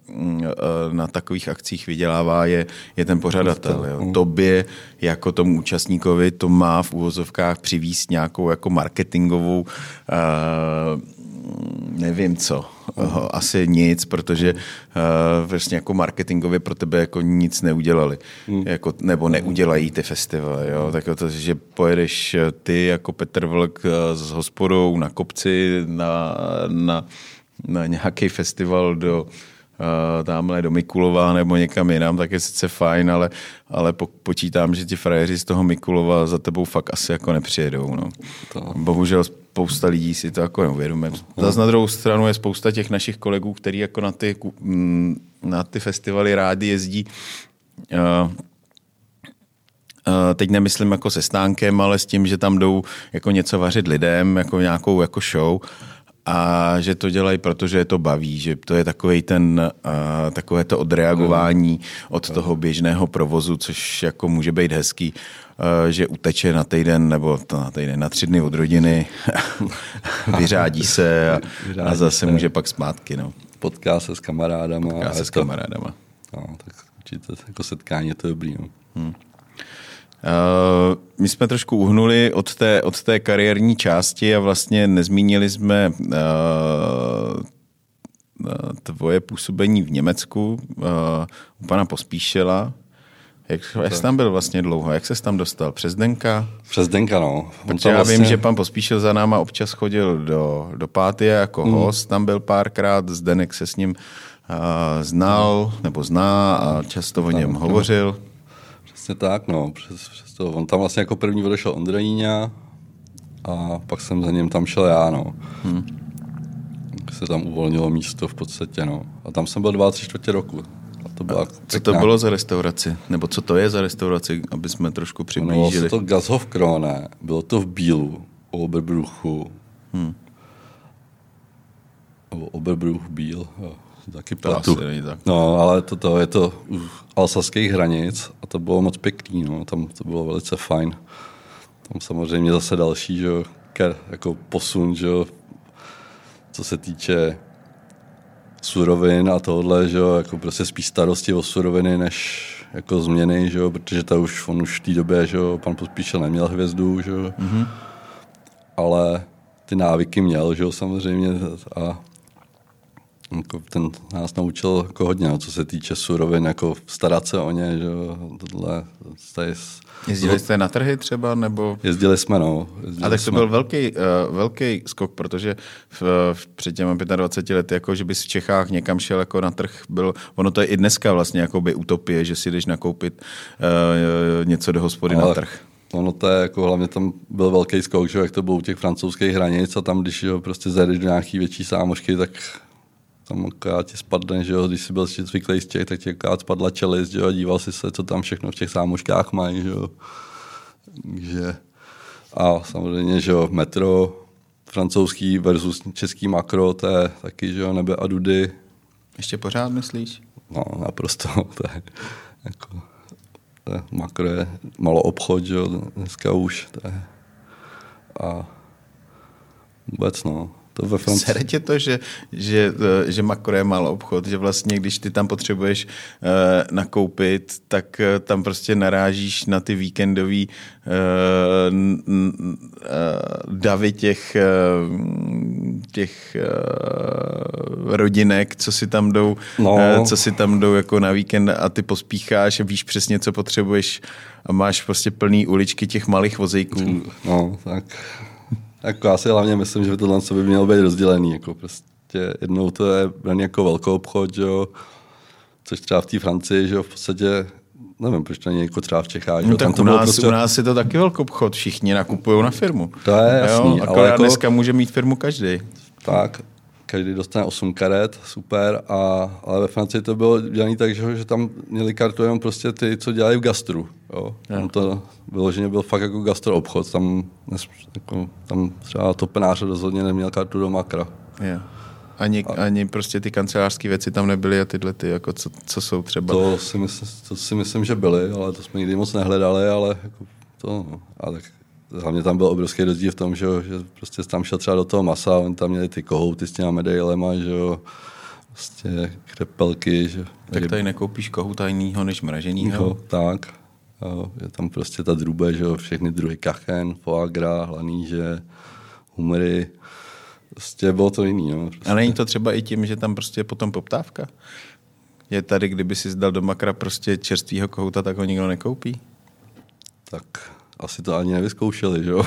na takových akcích vydělává, je, je ten pořadatel. Jo. No. Tobě jako tomu účastníkovi to má v úvozovkách přivíst nějakou jako marketingovou uh, nevím co, asi nic, protože uh, vlastně jako marketingově pro tebe jako nic neudělali, mm. jako, nebo neudělají ty festivaly, jo, tak to, že pojedeš ty jako Petr Vlk s hospodou na kopci na, na, na nějaký festival do uh, tamhle do Mikulova nebo někam jinam, tak je sice fajn, ale, ale po, počítám, že ti frajeři z toho Mikulova za tebou fakt asi jako nepřijedou. No. To. Bohužel spousta lidí si to jako neuvědomuje. Zase na druhou stranu je spousta těch našich kolegů, kteří jako na ty, mm, na ty festivaly rádi jezdí. Uh, teď nemyslím jako se stánkem, ale s tím, že tam jdou jako něco vařit lidem, jako nějakou jako show a že to dělají, protože je to baví, že to je takový ten, uh, takové to odreagování od toho běžného provozu, což jako může být hezký, uh, že uteče na týden nebo to na týden, na tři dny od rodiny, vyřádí se a, a zase se. může pak zpátky. No. Potká se s kamarádama. Potká se s kamarádama. No, tak určitě jako setkání je to dobrý. No. Hmm. Uh, my jsme trošku uhnuli od té, od té kariérní části a vlastně nezmínili jsme uh, tvoje působení v Německu uh, u pana Pospíšela. Jak, jak jsi tam byl vlastně dlouho? Jak se tam dostal? Přes Denka? Přes Denka, no. Protože já vlastně... vím, že pan Pospíšil za náma občas chodil do, do Pátie jako mm. host, tam byl párkrát, Zdenek se s ním uh, znal nebo zná a často o něm hovořil. Přesně tak, no. Přes, přes to. On tam vlastně jako první odešel Ondrejníňa a pak jsem za ním tam šel já, no. Hmm. Se tam uvolnilo místo v podstatě, no. A tam jsem byl dva, tři čtvrtě roku. A to byla a co to bylo za restauraci? Nebo co to je za restauraci, aby jsme trošku přiblížili? Bylo to Gazhov Krone, bylo to v Bílu, u Oberbruchu. Hmm. Oberbruch Bíl, jo taky pletu. Tak. No, ale to, to je to u alsaských hranic a to bylo moc pěkný, no. tam to bylo velice fajn. Tam samozřejmě zase další, že, jako posun, že, co se týče surovin a tohle, že jako prostě spíš starosti o suroviny, než jako změny, že protože to už, on už v té době, že pan Pospíšel neměl hvězdu, že mm-hmm. ale ty návyky měl, že samozřejmě a jako ten nás naučil jako hodně, no, co se týče surovin, jako starat se o ně, že tohle, tady Jezdili jste na trhy třeba, nebo? Jezdili jsme, no. Jezdili a tak to jsme. byl velký, uh, velký skok, protože v, v, před těmi 25 lety, jako že bys v Čechách někam šel jako na trh, byl, ono to je i dneska vlastně jako by utopie, že si jdeš nakoupit uh, něco do hospody Ale... na trh. Ono to je jako hlavně tam byl velký skok, že jak to bylo u těch francouzských hranic a tam, když jo, prostě zajdeš do nějaký větší sámošky, tak tam akorát ti spadne, že jo, když jsi byl zvyklý z těch, tak ti akorát spadla čelist, že jo, a díval si se, co tam všechno v těch sámoškách mají, že jo. Takže, a samozřejmě, že jo, metro, francouzský versus český makro, to je taky, že jo, nebe a dudy. Ještě pořád myslíš? No, naprosto, to je jako, to je, makro je malo obchod, že jo, dneska už, to je, a vůbec, no, To ve Francii. Sere tě to, že, že, eh, že Makro je malý obchod, že vlastně když ty tam potřebuješ uh, nakoupit, tak uh, tam prostě narážíš na ty víkendový uh, uh, davy těch, uh, těch uh, rodinek, co si tam jdou, No. uh, co si tam jdou jako na víkend a ty pospícháš a víš přesně, co potřebuješ a máš prostě plný uličky těch malých vozejků. No, tak. Jako já si hlavně myslím, že tohle by mělo být rozdělený. Jako prostě jednou to je braný jako velkou obchod, že jo, což třeba v té Francii, že jo, v podstatě, nevím, proč to není jako třeba v Čechách. No tak to u nás, prostě, u nás je to taky velký obchod, všichni nakupují na firmu. To je jasný, jo, ale jako- dneska může mít firmu každý. Tak, každý dostane 8 karet, super, a, ale ve Francii to bylo dělané tak, že, že tam měli kartu jenom prostě ty, co dělají v gastru. Jo. Tam to vyloženě byl fakt jako gastro obchod, tam, jako, tam třeba topenář rozhodně neměl kartu do makra. Jo. Ani, ani prostě ty kancelářské věci tam nebyly a tyhle ty, jako co, co jsou třeba. To si, myslím, to si myslím, že byly, ale to jsme nikdy moc nehledali, ale jako to, no. a tak hlavně tam byl obrovský rozdíl v tom, že, jo, že prostě tam šel třeba do toho masa, oni tam měli ty kohouty s těma medailema, že jo, prostě krepelky, že tak tady nekoupíš kohu tajnýho než mraženýho. jo, tak. Jo, je tam prostě ta drube, že jo, všechny druhy kachen, foie gras, hlaníže, humry, prostě bylo to jiný, no. Prostě. A není to třeba i tím, že tam prostě je potom poptávka? Je tady, kdyby si zdal do makra prostě čerstvýho kohouta, tak ho nikdo nekoupí? Tak asi to ani nevyzkoušeli, že jo.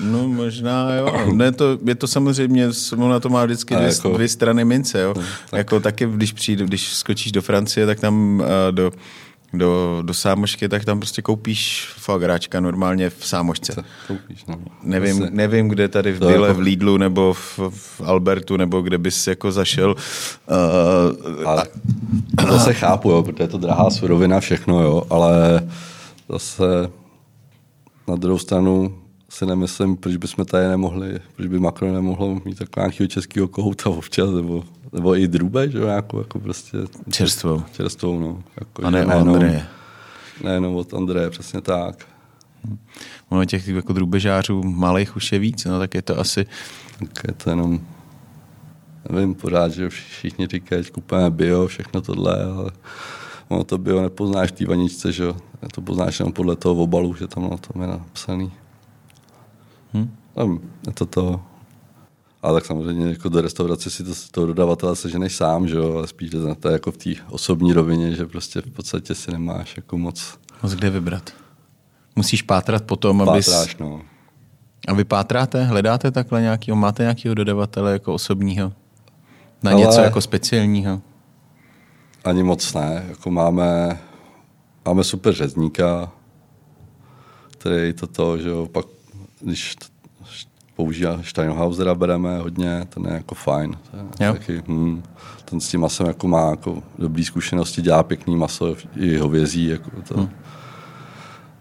No možná jo. Ne, to, je to samozřejmě, ona to má vždycky A dvě, jako- dvě strany mince. Jo. Tak. Jako taky, když přijde, když skočíš do Francie, tak tam eh, do, do, do Sámošky, tak tam prostě koupíš foagráčka normálně v Sámošce. Co koupíš, no. Nevím, Prostě- nevím, kde tady v Bile, jako- v Lidlu nebo v, v Albertu, nebo kde bys jako zašel. Uh, Ale to zase chápu, jo, protože je to drahá surovina, všechno, jo, ale zase na druhou stranu si nemyslím, proč bychom tady nemohli, proč by Macron nemohlo mít takového nějakého českého kohouta občas, nebo, nebo i drube, že jo, nějakou jako prostě čerstvou. čerstvou, no. Jako, A ne o Andreje. Nejenom od Andreje, přesně tak. Ono těch jako drůbežářů malých už je víc, no tak je to asi... Tak je to jenom, nevím, pořád, že všichni říkají, že kupujeme bio, všechno tohle, ale ono to bio nepoznáš v té vaničce, že jo. To poznáš jenom podle toho obalu, že tam na tom je napsaný. Hm? Nevím, je to to. Ale tak samozřejmě jako do restaurace si to, toho dodavatele seženeš sám, že jo, ale spíš to, to jako v té osobní rovině, že prostě v podstatě si nemáš jako moc Moc kde vybrat. Musíš pátrat potom, abys... pátráš, no. A vy pátráte, hledáte takhle nějakého, máte nějakého dodavatele jako osobního? Na Ale- něco jako speciálního? Ani moc ne. Jako máme, máme super řezníka, který toto, že jo, pak když používá Steinhausera bereme hodně, ten je jako fajn. Je taky, hm, ten s tím masem jako má jako dobrý zkušenosti, dělá pěkný maso, i hovězí, jako to, Hm.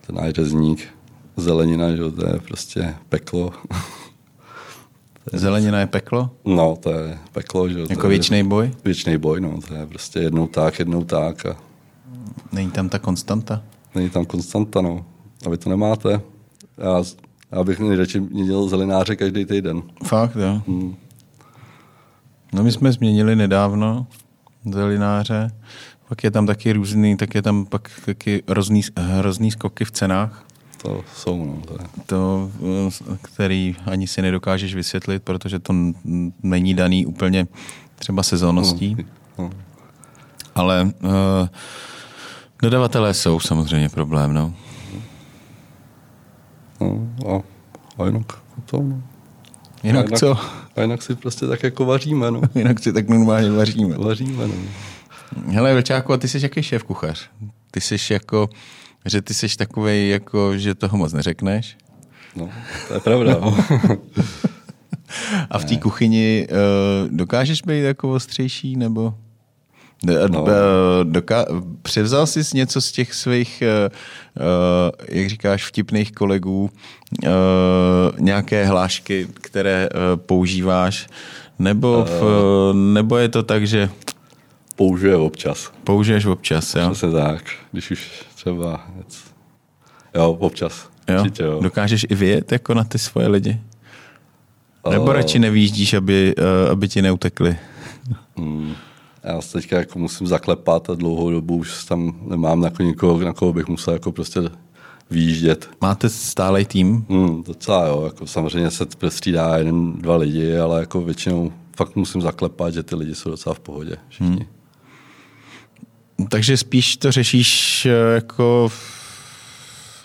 ten náš řezník. Zelenina, že jo, to je prostě peklo. Zelenina je peklo? No, to je peklo, že Jako věčný boj? Věčný boj, no, to je prostě jednou tak, jednou tak a Není tam ta konstanta? Není tam konstanta, no. A vy to nemáte. Já, já bych nejradši měnil zelenáře každý týden. Fakt, jo. Hmm. No my jsme změnili nedávno zelináře, pak je tam taky různý, tak je tam pak taky hrozný, hrozný skoky v cenách, To jsou, no. To je. to, který ani si nedokážeš vysvětlit, protože to není daný úplně třeba sezónností. No. Ale uh, dodavatelé jsou samozřejmě problém, no. No, a, a jinak to, no. Jinak, a jinak co? A jinak si prostě tak jako vaříme, no. Jinak si tak normálně vaříme. Vaříme, no. Hele, Vlčáku, a ty jsi jaký šéf kuchař? Ty jsi jako, že ty jsi takovej, jako, že toho moc neřekneš. No, to je pravda. No. A v té kuchyni uh, dokážeš být jako ostřejší, nebo? Do, No. no. doká- převzal jsi něco z těch svých, uh, jak říkáš, vtipných kolegů, uh, nějaké hlášky, které uh, používáš, nebo, v, uh, nebo je to tak, že Použije občas. použiješ občas, jo? Přesně tak. Když už třeba. Jo, občas. jo? Určitě, jo. Dokážeš i vyjet jako na ty svoje lidi? Nebo radši nevýjíždíš, aby, uh, aby ti neutekli? Hmm. Já se teďka jako musím zaklepat a dlouhou dobu už tam nemám na nikoho, na koho bych musel jako prostě výjíždět. Máte stálý tým? Hmm, docela jo, jako samozřejmě se prostřídá jeden, dva lidi, ale jako většinou fakt musím zaklepat, že ty lidi jsou docela v pohodě všichni. Hmm. Takže spíš to řešíš eh, jako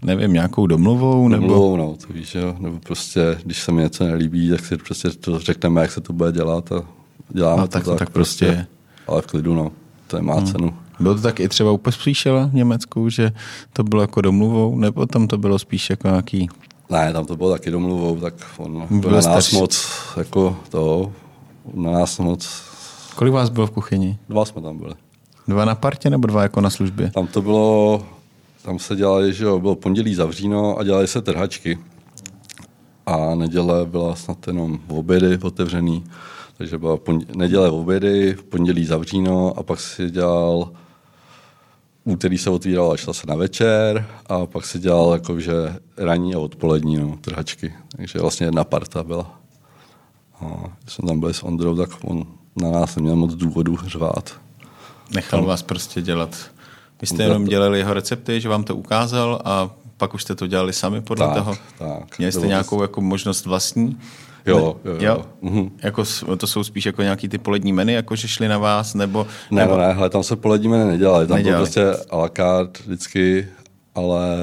nevím, nějakou domluvou? Nebo... Domluvou, no, to víš, jo. Nebo prostě, když se mi něco nelíbí, tak si prostě to řekneme, jak se to bude dělat a děláme no, tak, to tak, tak prostě. prostě. Ale v klidu, no. To je má hmm. cenu. Bylo to tak i třeba u Pospíšela v Německu, že to bylo jako domluvou, nebo tam to bylo spíš jako nějaký... Ne, tam to bylo taky domluvou, tak on byl na nás starší. moc, jako to, na nás moc... Kolik vás bylo v kuchyni? Dva jsme tam byli. Dva na partě nebo dva jako na službě? Tam to bylo, tam se dělali, že jo, bylo pondělí zavříno a dělali se trhačky. A neděle byla snad jenom v obědy otevřený. Takže byla pondě- neděle v obědy, pondělí zavříno a pak si dělal úterý se otvíral a šla se na večer a pak se dělal jakože ranní a odpolední no, trhačky. Takže vlastně jedna parta byla. A když jsme tam byli s Ondrou, tak on na nás neměl moc důvodu řvát. Nechal vás prostě dělat. Vy jste jenom dělali jeho recepty, že vám to ukázal a pak už jste to dělali sami podle tak, toho? Tak. Měli jste nějakou jako možnost vlastní? Jo, jo, jo. jo? Mhm. Jako, to jsou spíš jako nějaký ty polední meny, jako že šli na vás, nebo... Ne, nebo... ne, hele, tam se polední meny nedělali, tam nedělali. bylo prostě a la carte vždycky, ale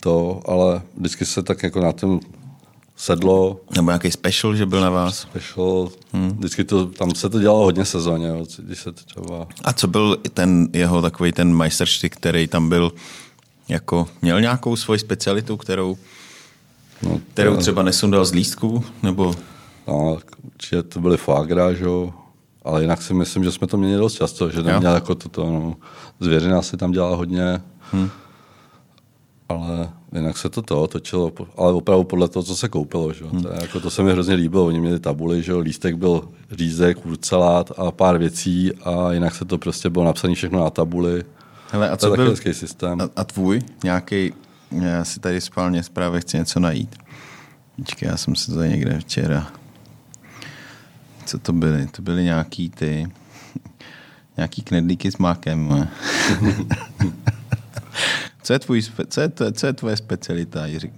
to, ale vždycky se tak jako na tom sedlo. Nebo nějaký special, že byl na vás? Special, hmm. vždycky to, tam se to dělalo hodně sezóně, když se to třeba... A co byl ten jeho takový ten majsterštyk, který tam byl, jako měl nějakou svoji specialitu, kterou No, Kterou třeba nesundal z lístků? Nebo... No, určitě to byly fágra, že jo? Ale jinak si myslím, že jsme to měli dost často, že neměl jako toto, no, zvěřina si tam dělala hodně, hmm. Ale jinak se to to točilo, ale opravdu podle toho, co se koupilo, že? Hmm. To, jako, to se mi hrozně líbilo, oni měli tabuly, že lístek byl řízek, urcelát a pár věcí a jinak se to prostě bylo napsané všechno na tabuli. Hele, a co byl, systém. A, a tvůj nějaký já si tady spálně zprávě chci něco najít. Počkej, já jsem se to někde včera... Co to byly? To byly nějaký ty... Nějaký knedlíky s mákem. co, je tvůj, co, je, co je tvoje specialita, Jiří?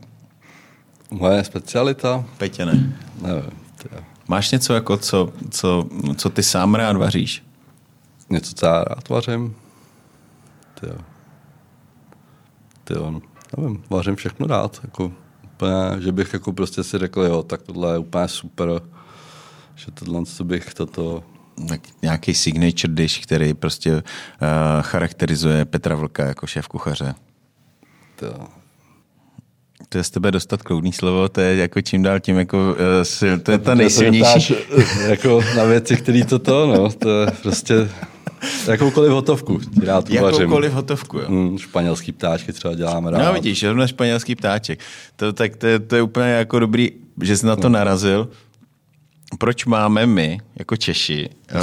Moje specialita? Petě ne. Nevím. Máš něco, jako co, co, co ty sám rád vaříš? Něco, co já rád vařím? Ty jo. Ty jo. Nevím, vařím všechno rád. Jako, úplně, že bych jako prostě si řekl, jo, tak tohle je úplně super, že tohle, co bych toto... Tak nějaký signature dish, který prostě uh, charakterizuje Petra Vlka jako šéf kuchaře. To, to je z tebe dostat kloudný slovo, to je jako čím dál tím jako, uh, sil, to je ta nejsilnější. jako na věci, které toto, no, to je prostě Jakoukoliv hotovku rád uvařím. Jakoukoliv hotovku, jo. Mm, španělský ptáčky třeba děláme rád. No vidíš, na španělský ptáček. To, tak to, je, to je úplně jako dobrý, že jsi na to no. narazil. Proč máme my, jako Češi, uh,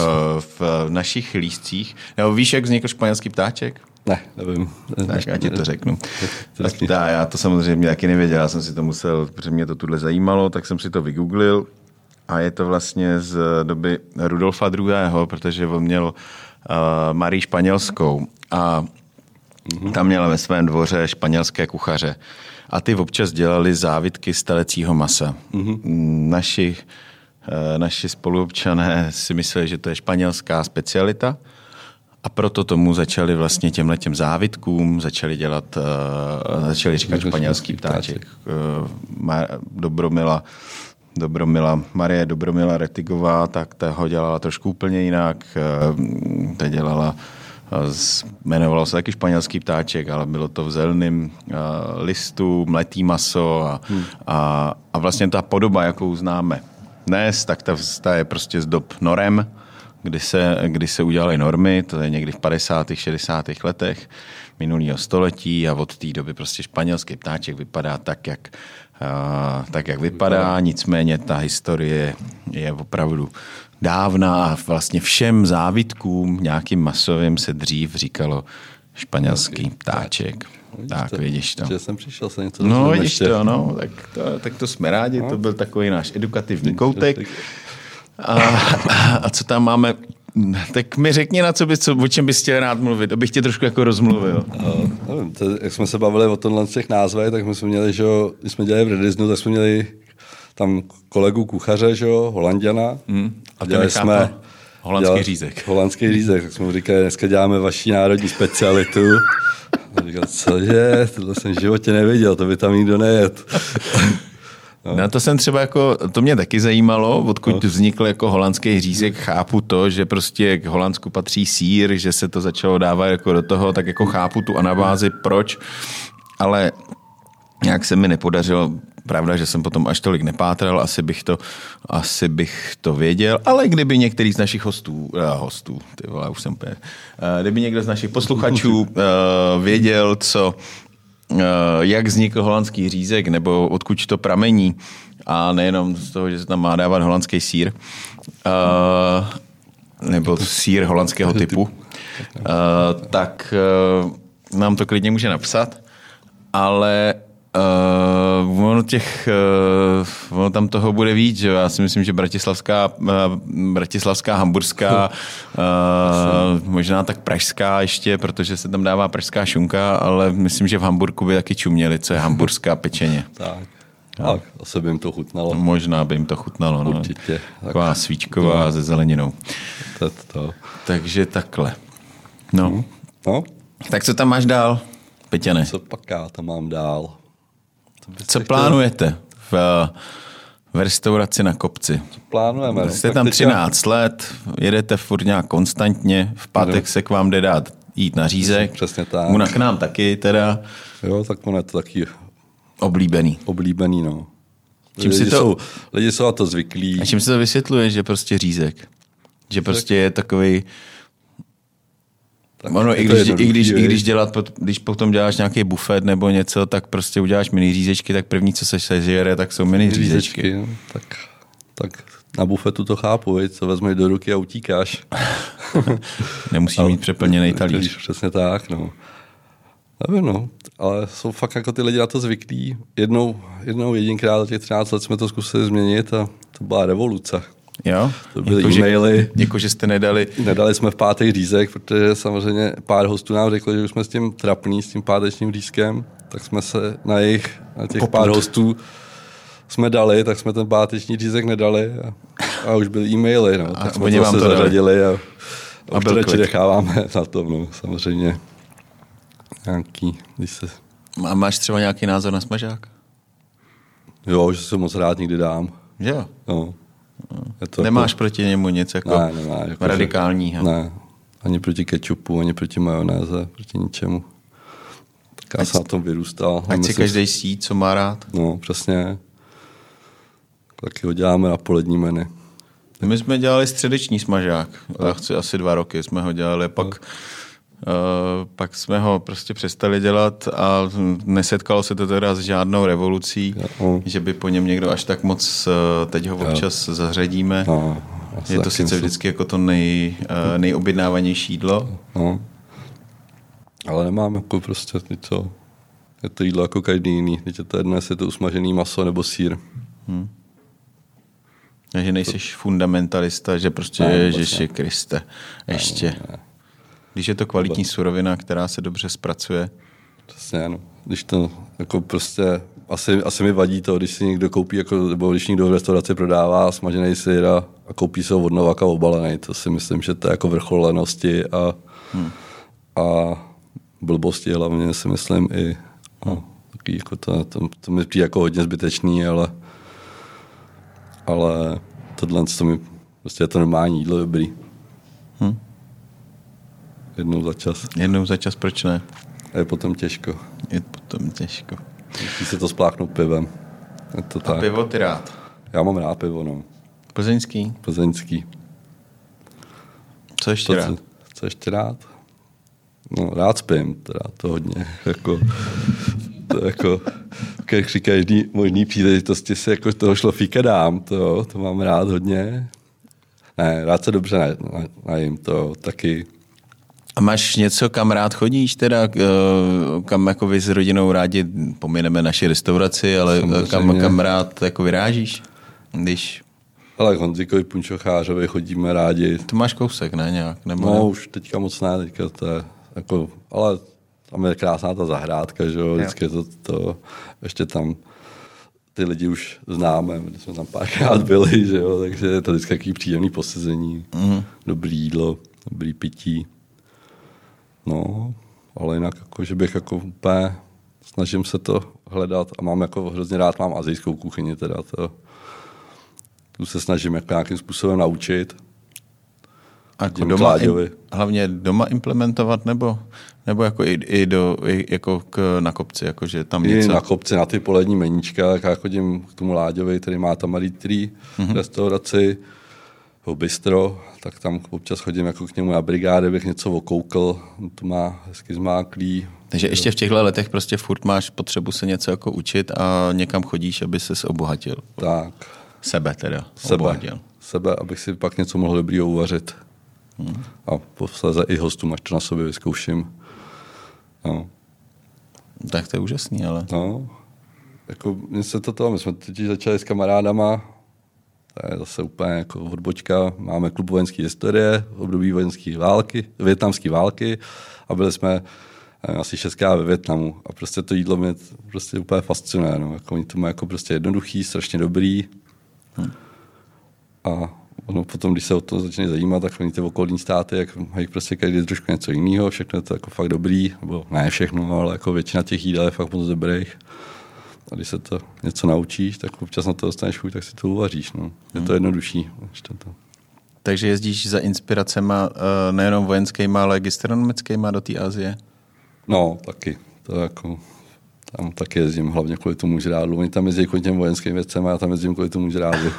v našich lístcích, nebo víš, jak vznikl španělský ptáček? Ne, nevím. Tak já ti to řeknu. Tak tá, já to samozřejmě taky nevěděl, já jsem si to musel, protože mě to tuhle zajímalo, tak jsem si to vygooglil a je to vlastně z doby Rudolfa II., protože on měl uh, Marii Španělskou a mm-hmm. tam měla ve svém dvoře španělské kuchaře. A ty občas dělali závitky z telecího masa. Mm-hmm. Naši, uh, naši spoluobčané si mysleli, že to je španělská specialita a proto tomu začali vlastně těmhle těm závitkům, začali dělat, uh, začali říkat španělský ptáček. Uh, Dobromila Dobromila, Marie Dobromila Retigová, tak ta ho dělala trošku úplně jinak. Eh, ta dělala jmenovalo se taky španělský ptáček, ale bylo to v zeleném listu, mletý maso a, hmm. a, a vlastně ta podoba, jakou známe dnes, tak ta, ta je prostě z dob norem, kdy se, kdy se udělaly normy, to je někdy v 50. 60. letech minulého století a od té doby prostě španělský ptáček vypadá tak, jak tak, jak vypadá, nicméně ta historie je opravdu dávná a vlastně všem závitkům nějakým masovým se dřív říkalo Španělský ptáček. Tak, vidíš to. Že jsem přišel se něco No, vidíš ještě. to, no, tak to, tak to jsme rádi, to byl takový náš edukativní koutek. A, a co tam máme? Tak mi řekni, na co by, co, o čem bys chtěl rád mluvit, abych tě trošku jako rozmluvil. Uh, nevím, to, jak jsme se bavili o tomhle z těch názvech, tak my jsme měli, že když jsme dělali v Redisnu, tak jsme měli tam kolegu kuchaře, že jo, Holanděna. Mm. A ten nechápal holandský řízek. Holandský řízek, tak jsme mu říkali, dneska děláme vaši národní specialitu. A říkal, co je, tohle jsem v životě neviděl, to by tam nikdo nejet. No. Na to jsem třeba jako, to mě taky zajímalo, odkud no. vznikl jako holandský řízek, chápu to, že prostě k Holandsku patří sír, že se to začalo dávat jako do toho, tak jako chápu tu anabázi, proč, ale nějak se mi nepodařilo, pravda, že jsem potom až tolik nepátral, asi bych to, asi bych to věděl, ale kdyby některý z našich hostů, uh, hostů, ty vole, už jsem úplně, uh, kdyby někdo z našich posluchačů uh, věděl, co Eh, jak vznikl holandský řízek, nebo odkud to pramení, a nejenom z toho, že se tam má dávat holandský sír, uh, nebo sír holandského typu, uh, tak nám to klidně může napsat, ale Uh, ono těch, uh, ono tam toho bude víc, že já si myslím, že bratislavská, uh, bratislavská, hamburská, uh, možná tak pražská ještě, protože se tam dává pražská šunka, ale myslím, že v Hamburku by taky čuměli, co je hamburská pečeně. tak, tak, asi by jim to chutnalo. Možná by jim to chutnalo. No. Určitě. Taková svíčková no. se zeleninou. To, to. Takže takhle. No. no. Tak co tam máš dál, Peťane? Co pak já tam mám dál? Co plánujete v, v restauraci na kopci? Co plánujeme? Jste tam 13 let, jedete furt nějak konstantně, v pátek se k vám jde dát jít na řízek. Přesně tak. Muna k nám taky teda. Jo, tak on je to taky Oblíbený. oblíbený, no. Čím lidi, si to- jsou, lidi jsou na to zvyklí. A čím se to vysvětluje, že prostě řízek? Že prostě je takový. Tak Ono, i když, i, když, i když, dělat, když potom děláš nějaký bufet nebo něco, tak prostě uděláš mini řízečky, tak první, co se sežere, tak jsou mini řízečky. řízečky, no, tak, tak na bufetu to chápu, viď? co vezmeš do ruky a utíkáš. Nemusíš mít přeplněný talíř. Přesně tak, no. Nevím, no, ale jsou fakt jako ty lidi na to zvyklí. Jednou, jednou jedinkrát za těch 13 let jsme to zkusili změnit a to byla revoluce. Jo? To byly Jako, že- e-maily. Jako, že jste nedali Nedali jsme v pátek řízek, protože samozřejmě pár hostů nám řeklo, že už jsme s tím trapní, s tím pátečním řízkem, tak jsme se na jejich, na těch Popud. pár hostů jsme dali, tak jsme ten páteční řízek nedali a, a už byly e-maily, no. tak jsme oni to zase zařadili a, a, A to radši necháváme na tom, no, samozřejmě. Nějaký, když se, A máš třeba nějaký názor na smažák? jo, že se moc rád někdy dám, Že jo. no. Je to Nemáš proti němu nic jako Ne, nemá, jako, že- radikálního? Ne, ani proti kečupu, ani proti majonéze, proti ničemu. Tak já jsem na tom vyrůstal. a Ať si každý sí, co má rád. No, přesně. Taky ho děláme na polední menu. My jsme dělali středeční smažák. Já chci asi dva roky jsme ho dělali. Pak, uh, pak jsme ho prostě přestali dělat a nesetkalo se to teda s žádnou revolucí, Jo. že by po něm někdo až tak moc, uh, teď ho občas zařadíme. No, já si Je to sice vždycky jako to nej, uh, nejobjednávanější jídlo, No. Ale nemám jako prostě to, je to jídlo jako každý jiný. Teď je to jedno, jestli je to usmažený maso nebo sír. že nejsi fundamentalista, že prostě Ne, ne, vůbec Ježiši Kriste. Ještě. Když je to kvalitní surovina, která se dobře zpracuje, Přesně, no. Když to jako prostě, asi, asi mi vadí to, když si někdo koupí, jako, nebo když někdo v restauraci prodává smažený sír a, a koupí se ho od Novaka obalený, to si myslím, že to je jako vrchol lenosti a, hmm. a blbosti hlavně si myslím i, no, taky jako to, to, to, mi přijde jako hodně zbytečný, ale, ale tohle to mi, prostě je to normální jídlo dobrý. Jednou za čas. jednou za čas proč ne? A je potom těžko. Je potom těžko. Musí se to spláchnout pivem. Je to A tak. pivo ty rád. Já mám rád pivo, no. Plzeňský. Plzeňský. Co ještě To, rád? co, co ještě rád? No, rád spím, teda to hodně. Jako, to jako, při každý možný příležitosti si jako toho šlofíka dám, to, to mám rád hodně. Ne, rád se dobře na, na, najím, to taky A máš něco, kam rád chodíš teda, eh, kam jako vy s rodinou rádi, pomineme naši restauraci, ale kam, kam rád jako vyrážíš, když... Ale k Honzikovi Punčochářovi chodíme rádi. To máš kousek, ne nějak? Nebo no, ne? už teďka moc ne, teďka to je jako, ale tam je krásná ta zahrádka, že jo, vždycky jo. to, to, ještě tam ty lidi už známe, my jsme tam párkrát byli, že jo, takže je to vždycky takový příjemný posezení, mm. dobrý jídlo, dobrý pití. No, ale jinak jako, že bych jako úplně snažím se to hledat a mám jako hrozně rád, mám azijskou kuchyni teda, to, tu se snažím jako nějakým způsobem naučit. A jako doma, im, hlavně doma implementovat nebo, nebo jako i, i, do, i jako k, na kopci, jako že tam něco... I na kopci, na ty polední meníčka, tak já chodím k tomu Láďovi, který má tam malý trý mm-hmm. restauraci, bistro, tak tam občas chodím jako k němu na brigády, bych něco okoukl, to má hezky zmáklý. Takže ještě v těchto letech prostě furt máš potřebu se něco jako učit a někam chodíš, aby se obohatil. Tak. Sebe teda Sebe. Obohatil. Sebe, abych si pak něco mohl dobrýho uvařit. Hmm. A posledně i hostům, až to na sobě vyzkouším. No. Tak to je úžasný, ale... No, jako mně se to to, my jsme teď začali s kamarádama, to je zase úplně jako odbočka. Máme klub vojenské historie, období vojenské války, větnamské války a byli jsme asi šestkrát ve Větnamu a prostě to jídlo mě prostě úplně fascinuje. No. Jako oni to mají jako prostě jednoduchý, strašně dobrý. Hmm. A ono potom, když se o to začne zajímat, tak oni ty okolní státy, jak mají prostě každý trošku něco jiného, všechno je to jako fakt dobrý, nebo ne všechno, ale jako většina těch jídel je fakt moc dobrých. A když se to něco naučíš, tak občas na to dostaneš chuť, tak si to uvaříš. No. Je to hmm. jednodušší. To. Takže jezdíš za inspiracema eh, nejenom vojenskýma, ale gastronomickýma do té Azie? No, taky. To jako, tam taky jezdím, hlavně kvůli tomu žrádlu. Oni tam jezdí kvůli těm vojenským věcem a já tam jezdím kvůli tomu žrádlu.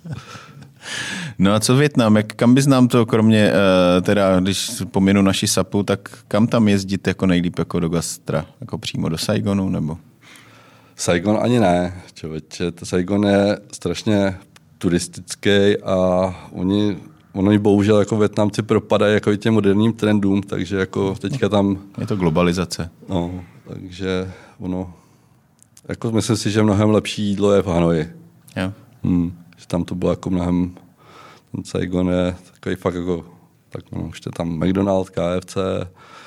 no a co Větnam? Jak, kam bys nám to, kromě, uh, teda, když pominu naši sapu, tak kam tam jezdit jako nejlíp jako do gastra? Jako přímo do Saigonu nebo? Saigon ani ne, člověče. Saigon je strašně turistický a oni, oni bohužel jako Větnamci propadají jako těm moderním trendům, takže jako teďka tam... Je to globalizace. No, takže ono... Jako myslím si, že mnohem lepší jídlo je v Hanoji. Jo. Hmm, že tam to bylo jako mnohem... Ten Saigon je takový fakt jako... Tak no, už je tam McDonald's, KFC,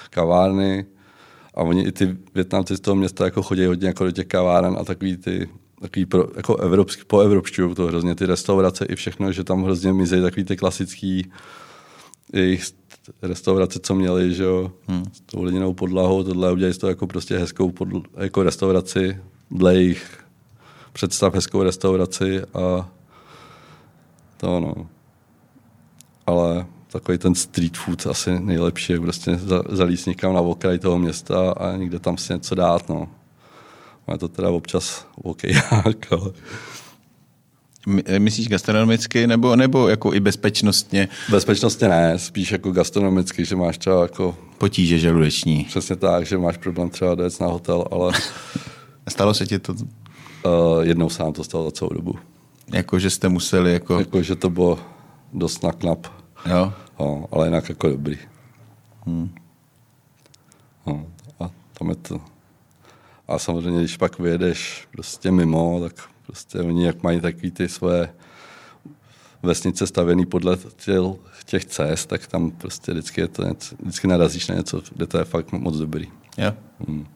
kavárny, a oni i ty Větnamci z toho města jako chodí hodně jako do těch kaváren a takový ty takový pro, jako evropský, po evropšťu to hrozně ty restaurace i všechno, že tam hrozně mizí takový ty klasický jejich restaurace, co měli, že jo, hmm. s tou lidinou podlahou, tohle udělali z toho jako prostě hezkou podl, jako restauraci, dle jejich představ hezkou restauraci a to no. Ale takový ten street food asi nejlepší, prostě zalíst někam na okraj toho města a někde tam si něco dát, no. Má to teda občas OK, ale... Myslíš gastronomicky nebo, nebo jako i bezpečnostně? Bezpečnostně ne, spíš jako gastronomicky, že máš třeba jako... Potíže žaludeční. Přesně tak, že máš problém třeba dojet na hotel, ale... Stalo se ti to? Uh, jednou se nám to stalo za celou dobu. Jako, že jste museli jako... Jako, že to bylo dost naknap. Jo. No, ale jinak jako dobrý. Hmm. No, a tam je to. A samozřejmě, když pak vyjedeš prostě mimo, tak prostě oni jak mají takový ty svoje vesnice stavěný podle těch cest, tak tam prostě vždycky, je to něco, vždycky narazíš na něco, kde to je fakt moc dobrý. Jo. Hmm.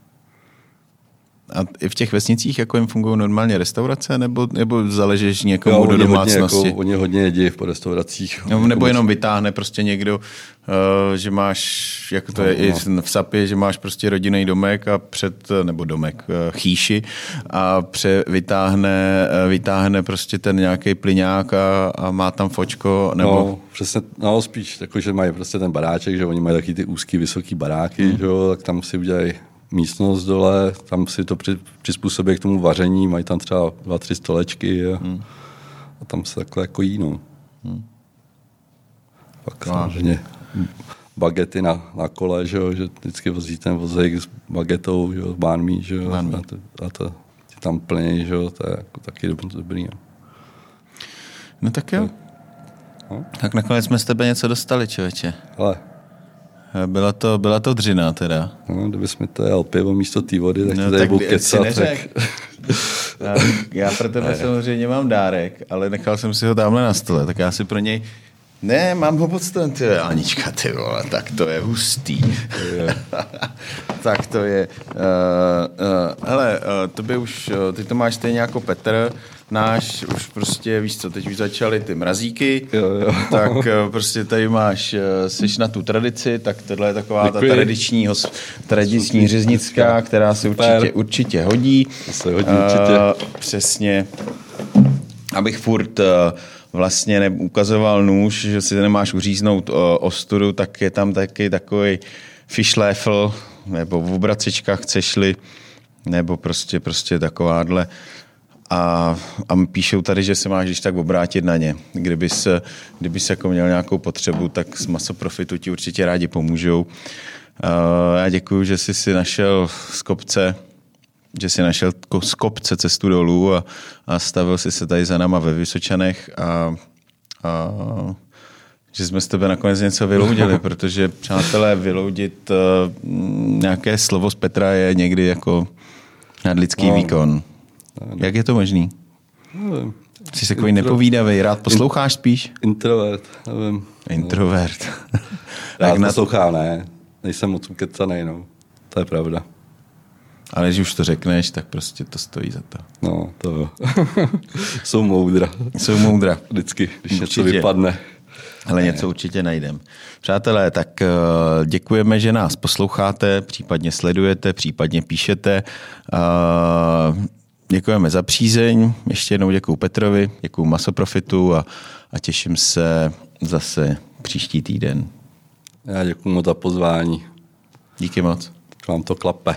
A i v těch vesnicích jako jim fungují normálně restaurace, nebo, nebo zaležeš někomu jo, do domácnosti? Hodně, jako, oni hodně jedí po restauracích. No, nebo jenom vytáhne prostě někdo, uh, že máš, jak to no, je no. i v Sapě, že máš prostě rodinný domek a před, nebo domek, uh, chýši a pře, vytáhne, uh, vytáhne prostě ten nějaký plyňák a, a má tam fočko, nebo... No, přesně, no spíš, jako, že mají prostě ten baráček, že oni mají taky ty úzký, vysoký baráky, hmm. že jo, tak tam si udělají místnost dole, tam si to přizpůsobí k tomu vaření, mají tam třeba dva, tři stolečky a, hmm. a tam se takhle jako jí, no. Hmm. Pak samozřejmě bagety na, na kole, že, jo, že vždycky vozí ten vozejk s bagetou, že jo, s bánmí, že jo, a to, a to ti tam plně, že jo, to je jako taky dobrý. No, no tak jo. No? Tak nakonec jsme z tebe něco dostali, člověče. Ale Byla to, byla to dřina teda. No, kdybys mi to jel pivo místo té vody, tak No, tady tak budu kecat. Tak... Já, já pro tebe samozřejmě mám dárek, ale nechal jsem si ho tamhle na stole, tak já si pro něj ne, mám ho pod ty Anička, ty vole, tak to je hustý. tak to je. Uh, uh, hele, uh, to by už, uh, ty to máš stejně jako Petr, náš už prostě, víš co, teď už začaly ty mrazíky, Jo, jo. tak uh, prostě tady máš, uh, jsi na tu tradici, tak tohle je taková Děkuji. ta tradiční, hos, tradiční řeznická, která se určitě, určitě hodí. Se hodí určitě. Uh, přesně. Abych furt uh, vlastně neukazoval nůž, že si nemáš uříznout ostudu, tak je tam taky takový fischleffel, nebo v obracičkách chceš-li, nebo prostě, prostě takováhle. A, a píšou tady, že se máš když tak obrátit na ně. Kdybys, kdybys jako měl nějakou potřebu, tak z Masoprofitu ti určitě rádi pomůžou. Uh, já děkuji, že jsi si našel z kopce že si našel z kopce cestu dolů a, a stavil si se tady za náma ve Vysočanech a, a že jsme z tebe nakonec něco vyloudili, protože přátelé, vyloudit uh, nějaké slovo z Petra je někdy jako nadlidský no. výkon. Jak je to možný? Nevím. Jsi takový nepovídavý, rád posloucháš spíš? Introvert, nevím. Introvert. Na, poslouchám, ne. Nejsem moc ukecanej, no. To je pravda. Ale když už to řekneš, tak prostě to stojí za to. No, to jo. Jsou moudra. Jsou moudra. Vždycky, když něco Určitě. vypadne. Ale něco určitě najdem. Přátelé, tak eh, děkujeme, že nás posloucháte, případně sledujete, případně píšete. Eh, Děkujeme za přízeň, ještě jednou děkuji Petrovi, děkuji Masoprofitu a, a těším se zase příští týden. Já děkuji moc za pozvání. Díky moc. Vám to klape.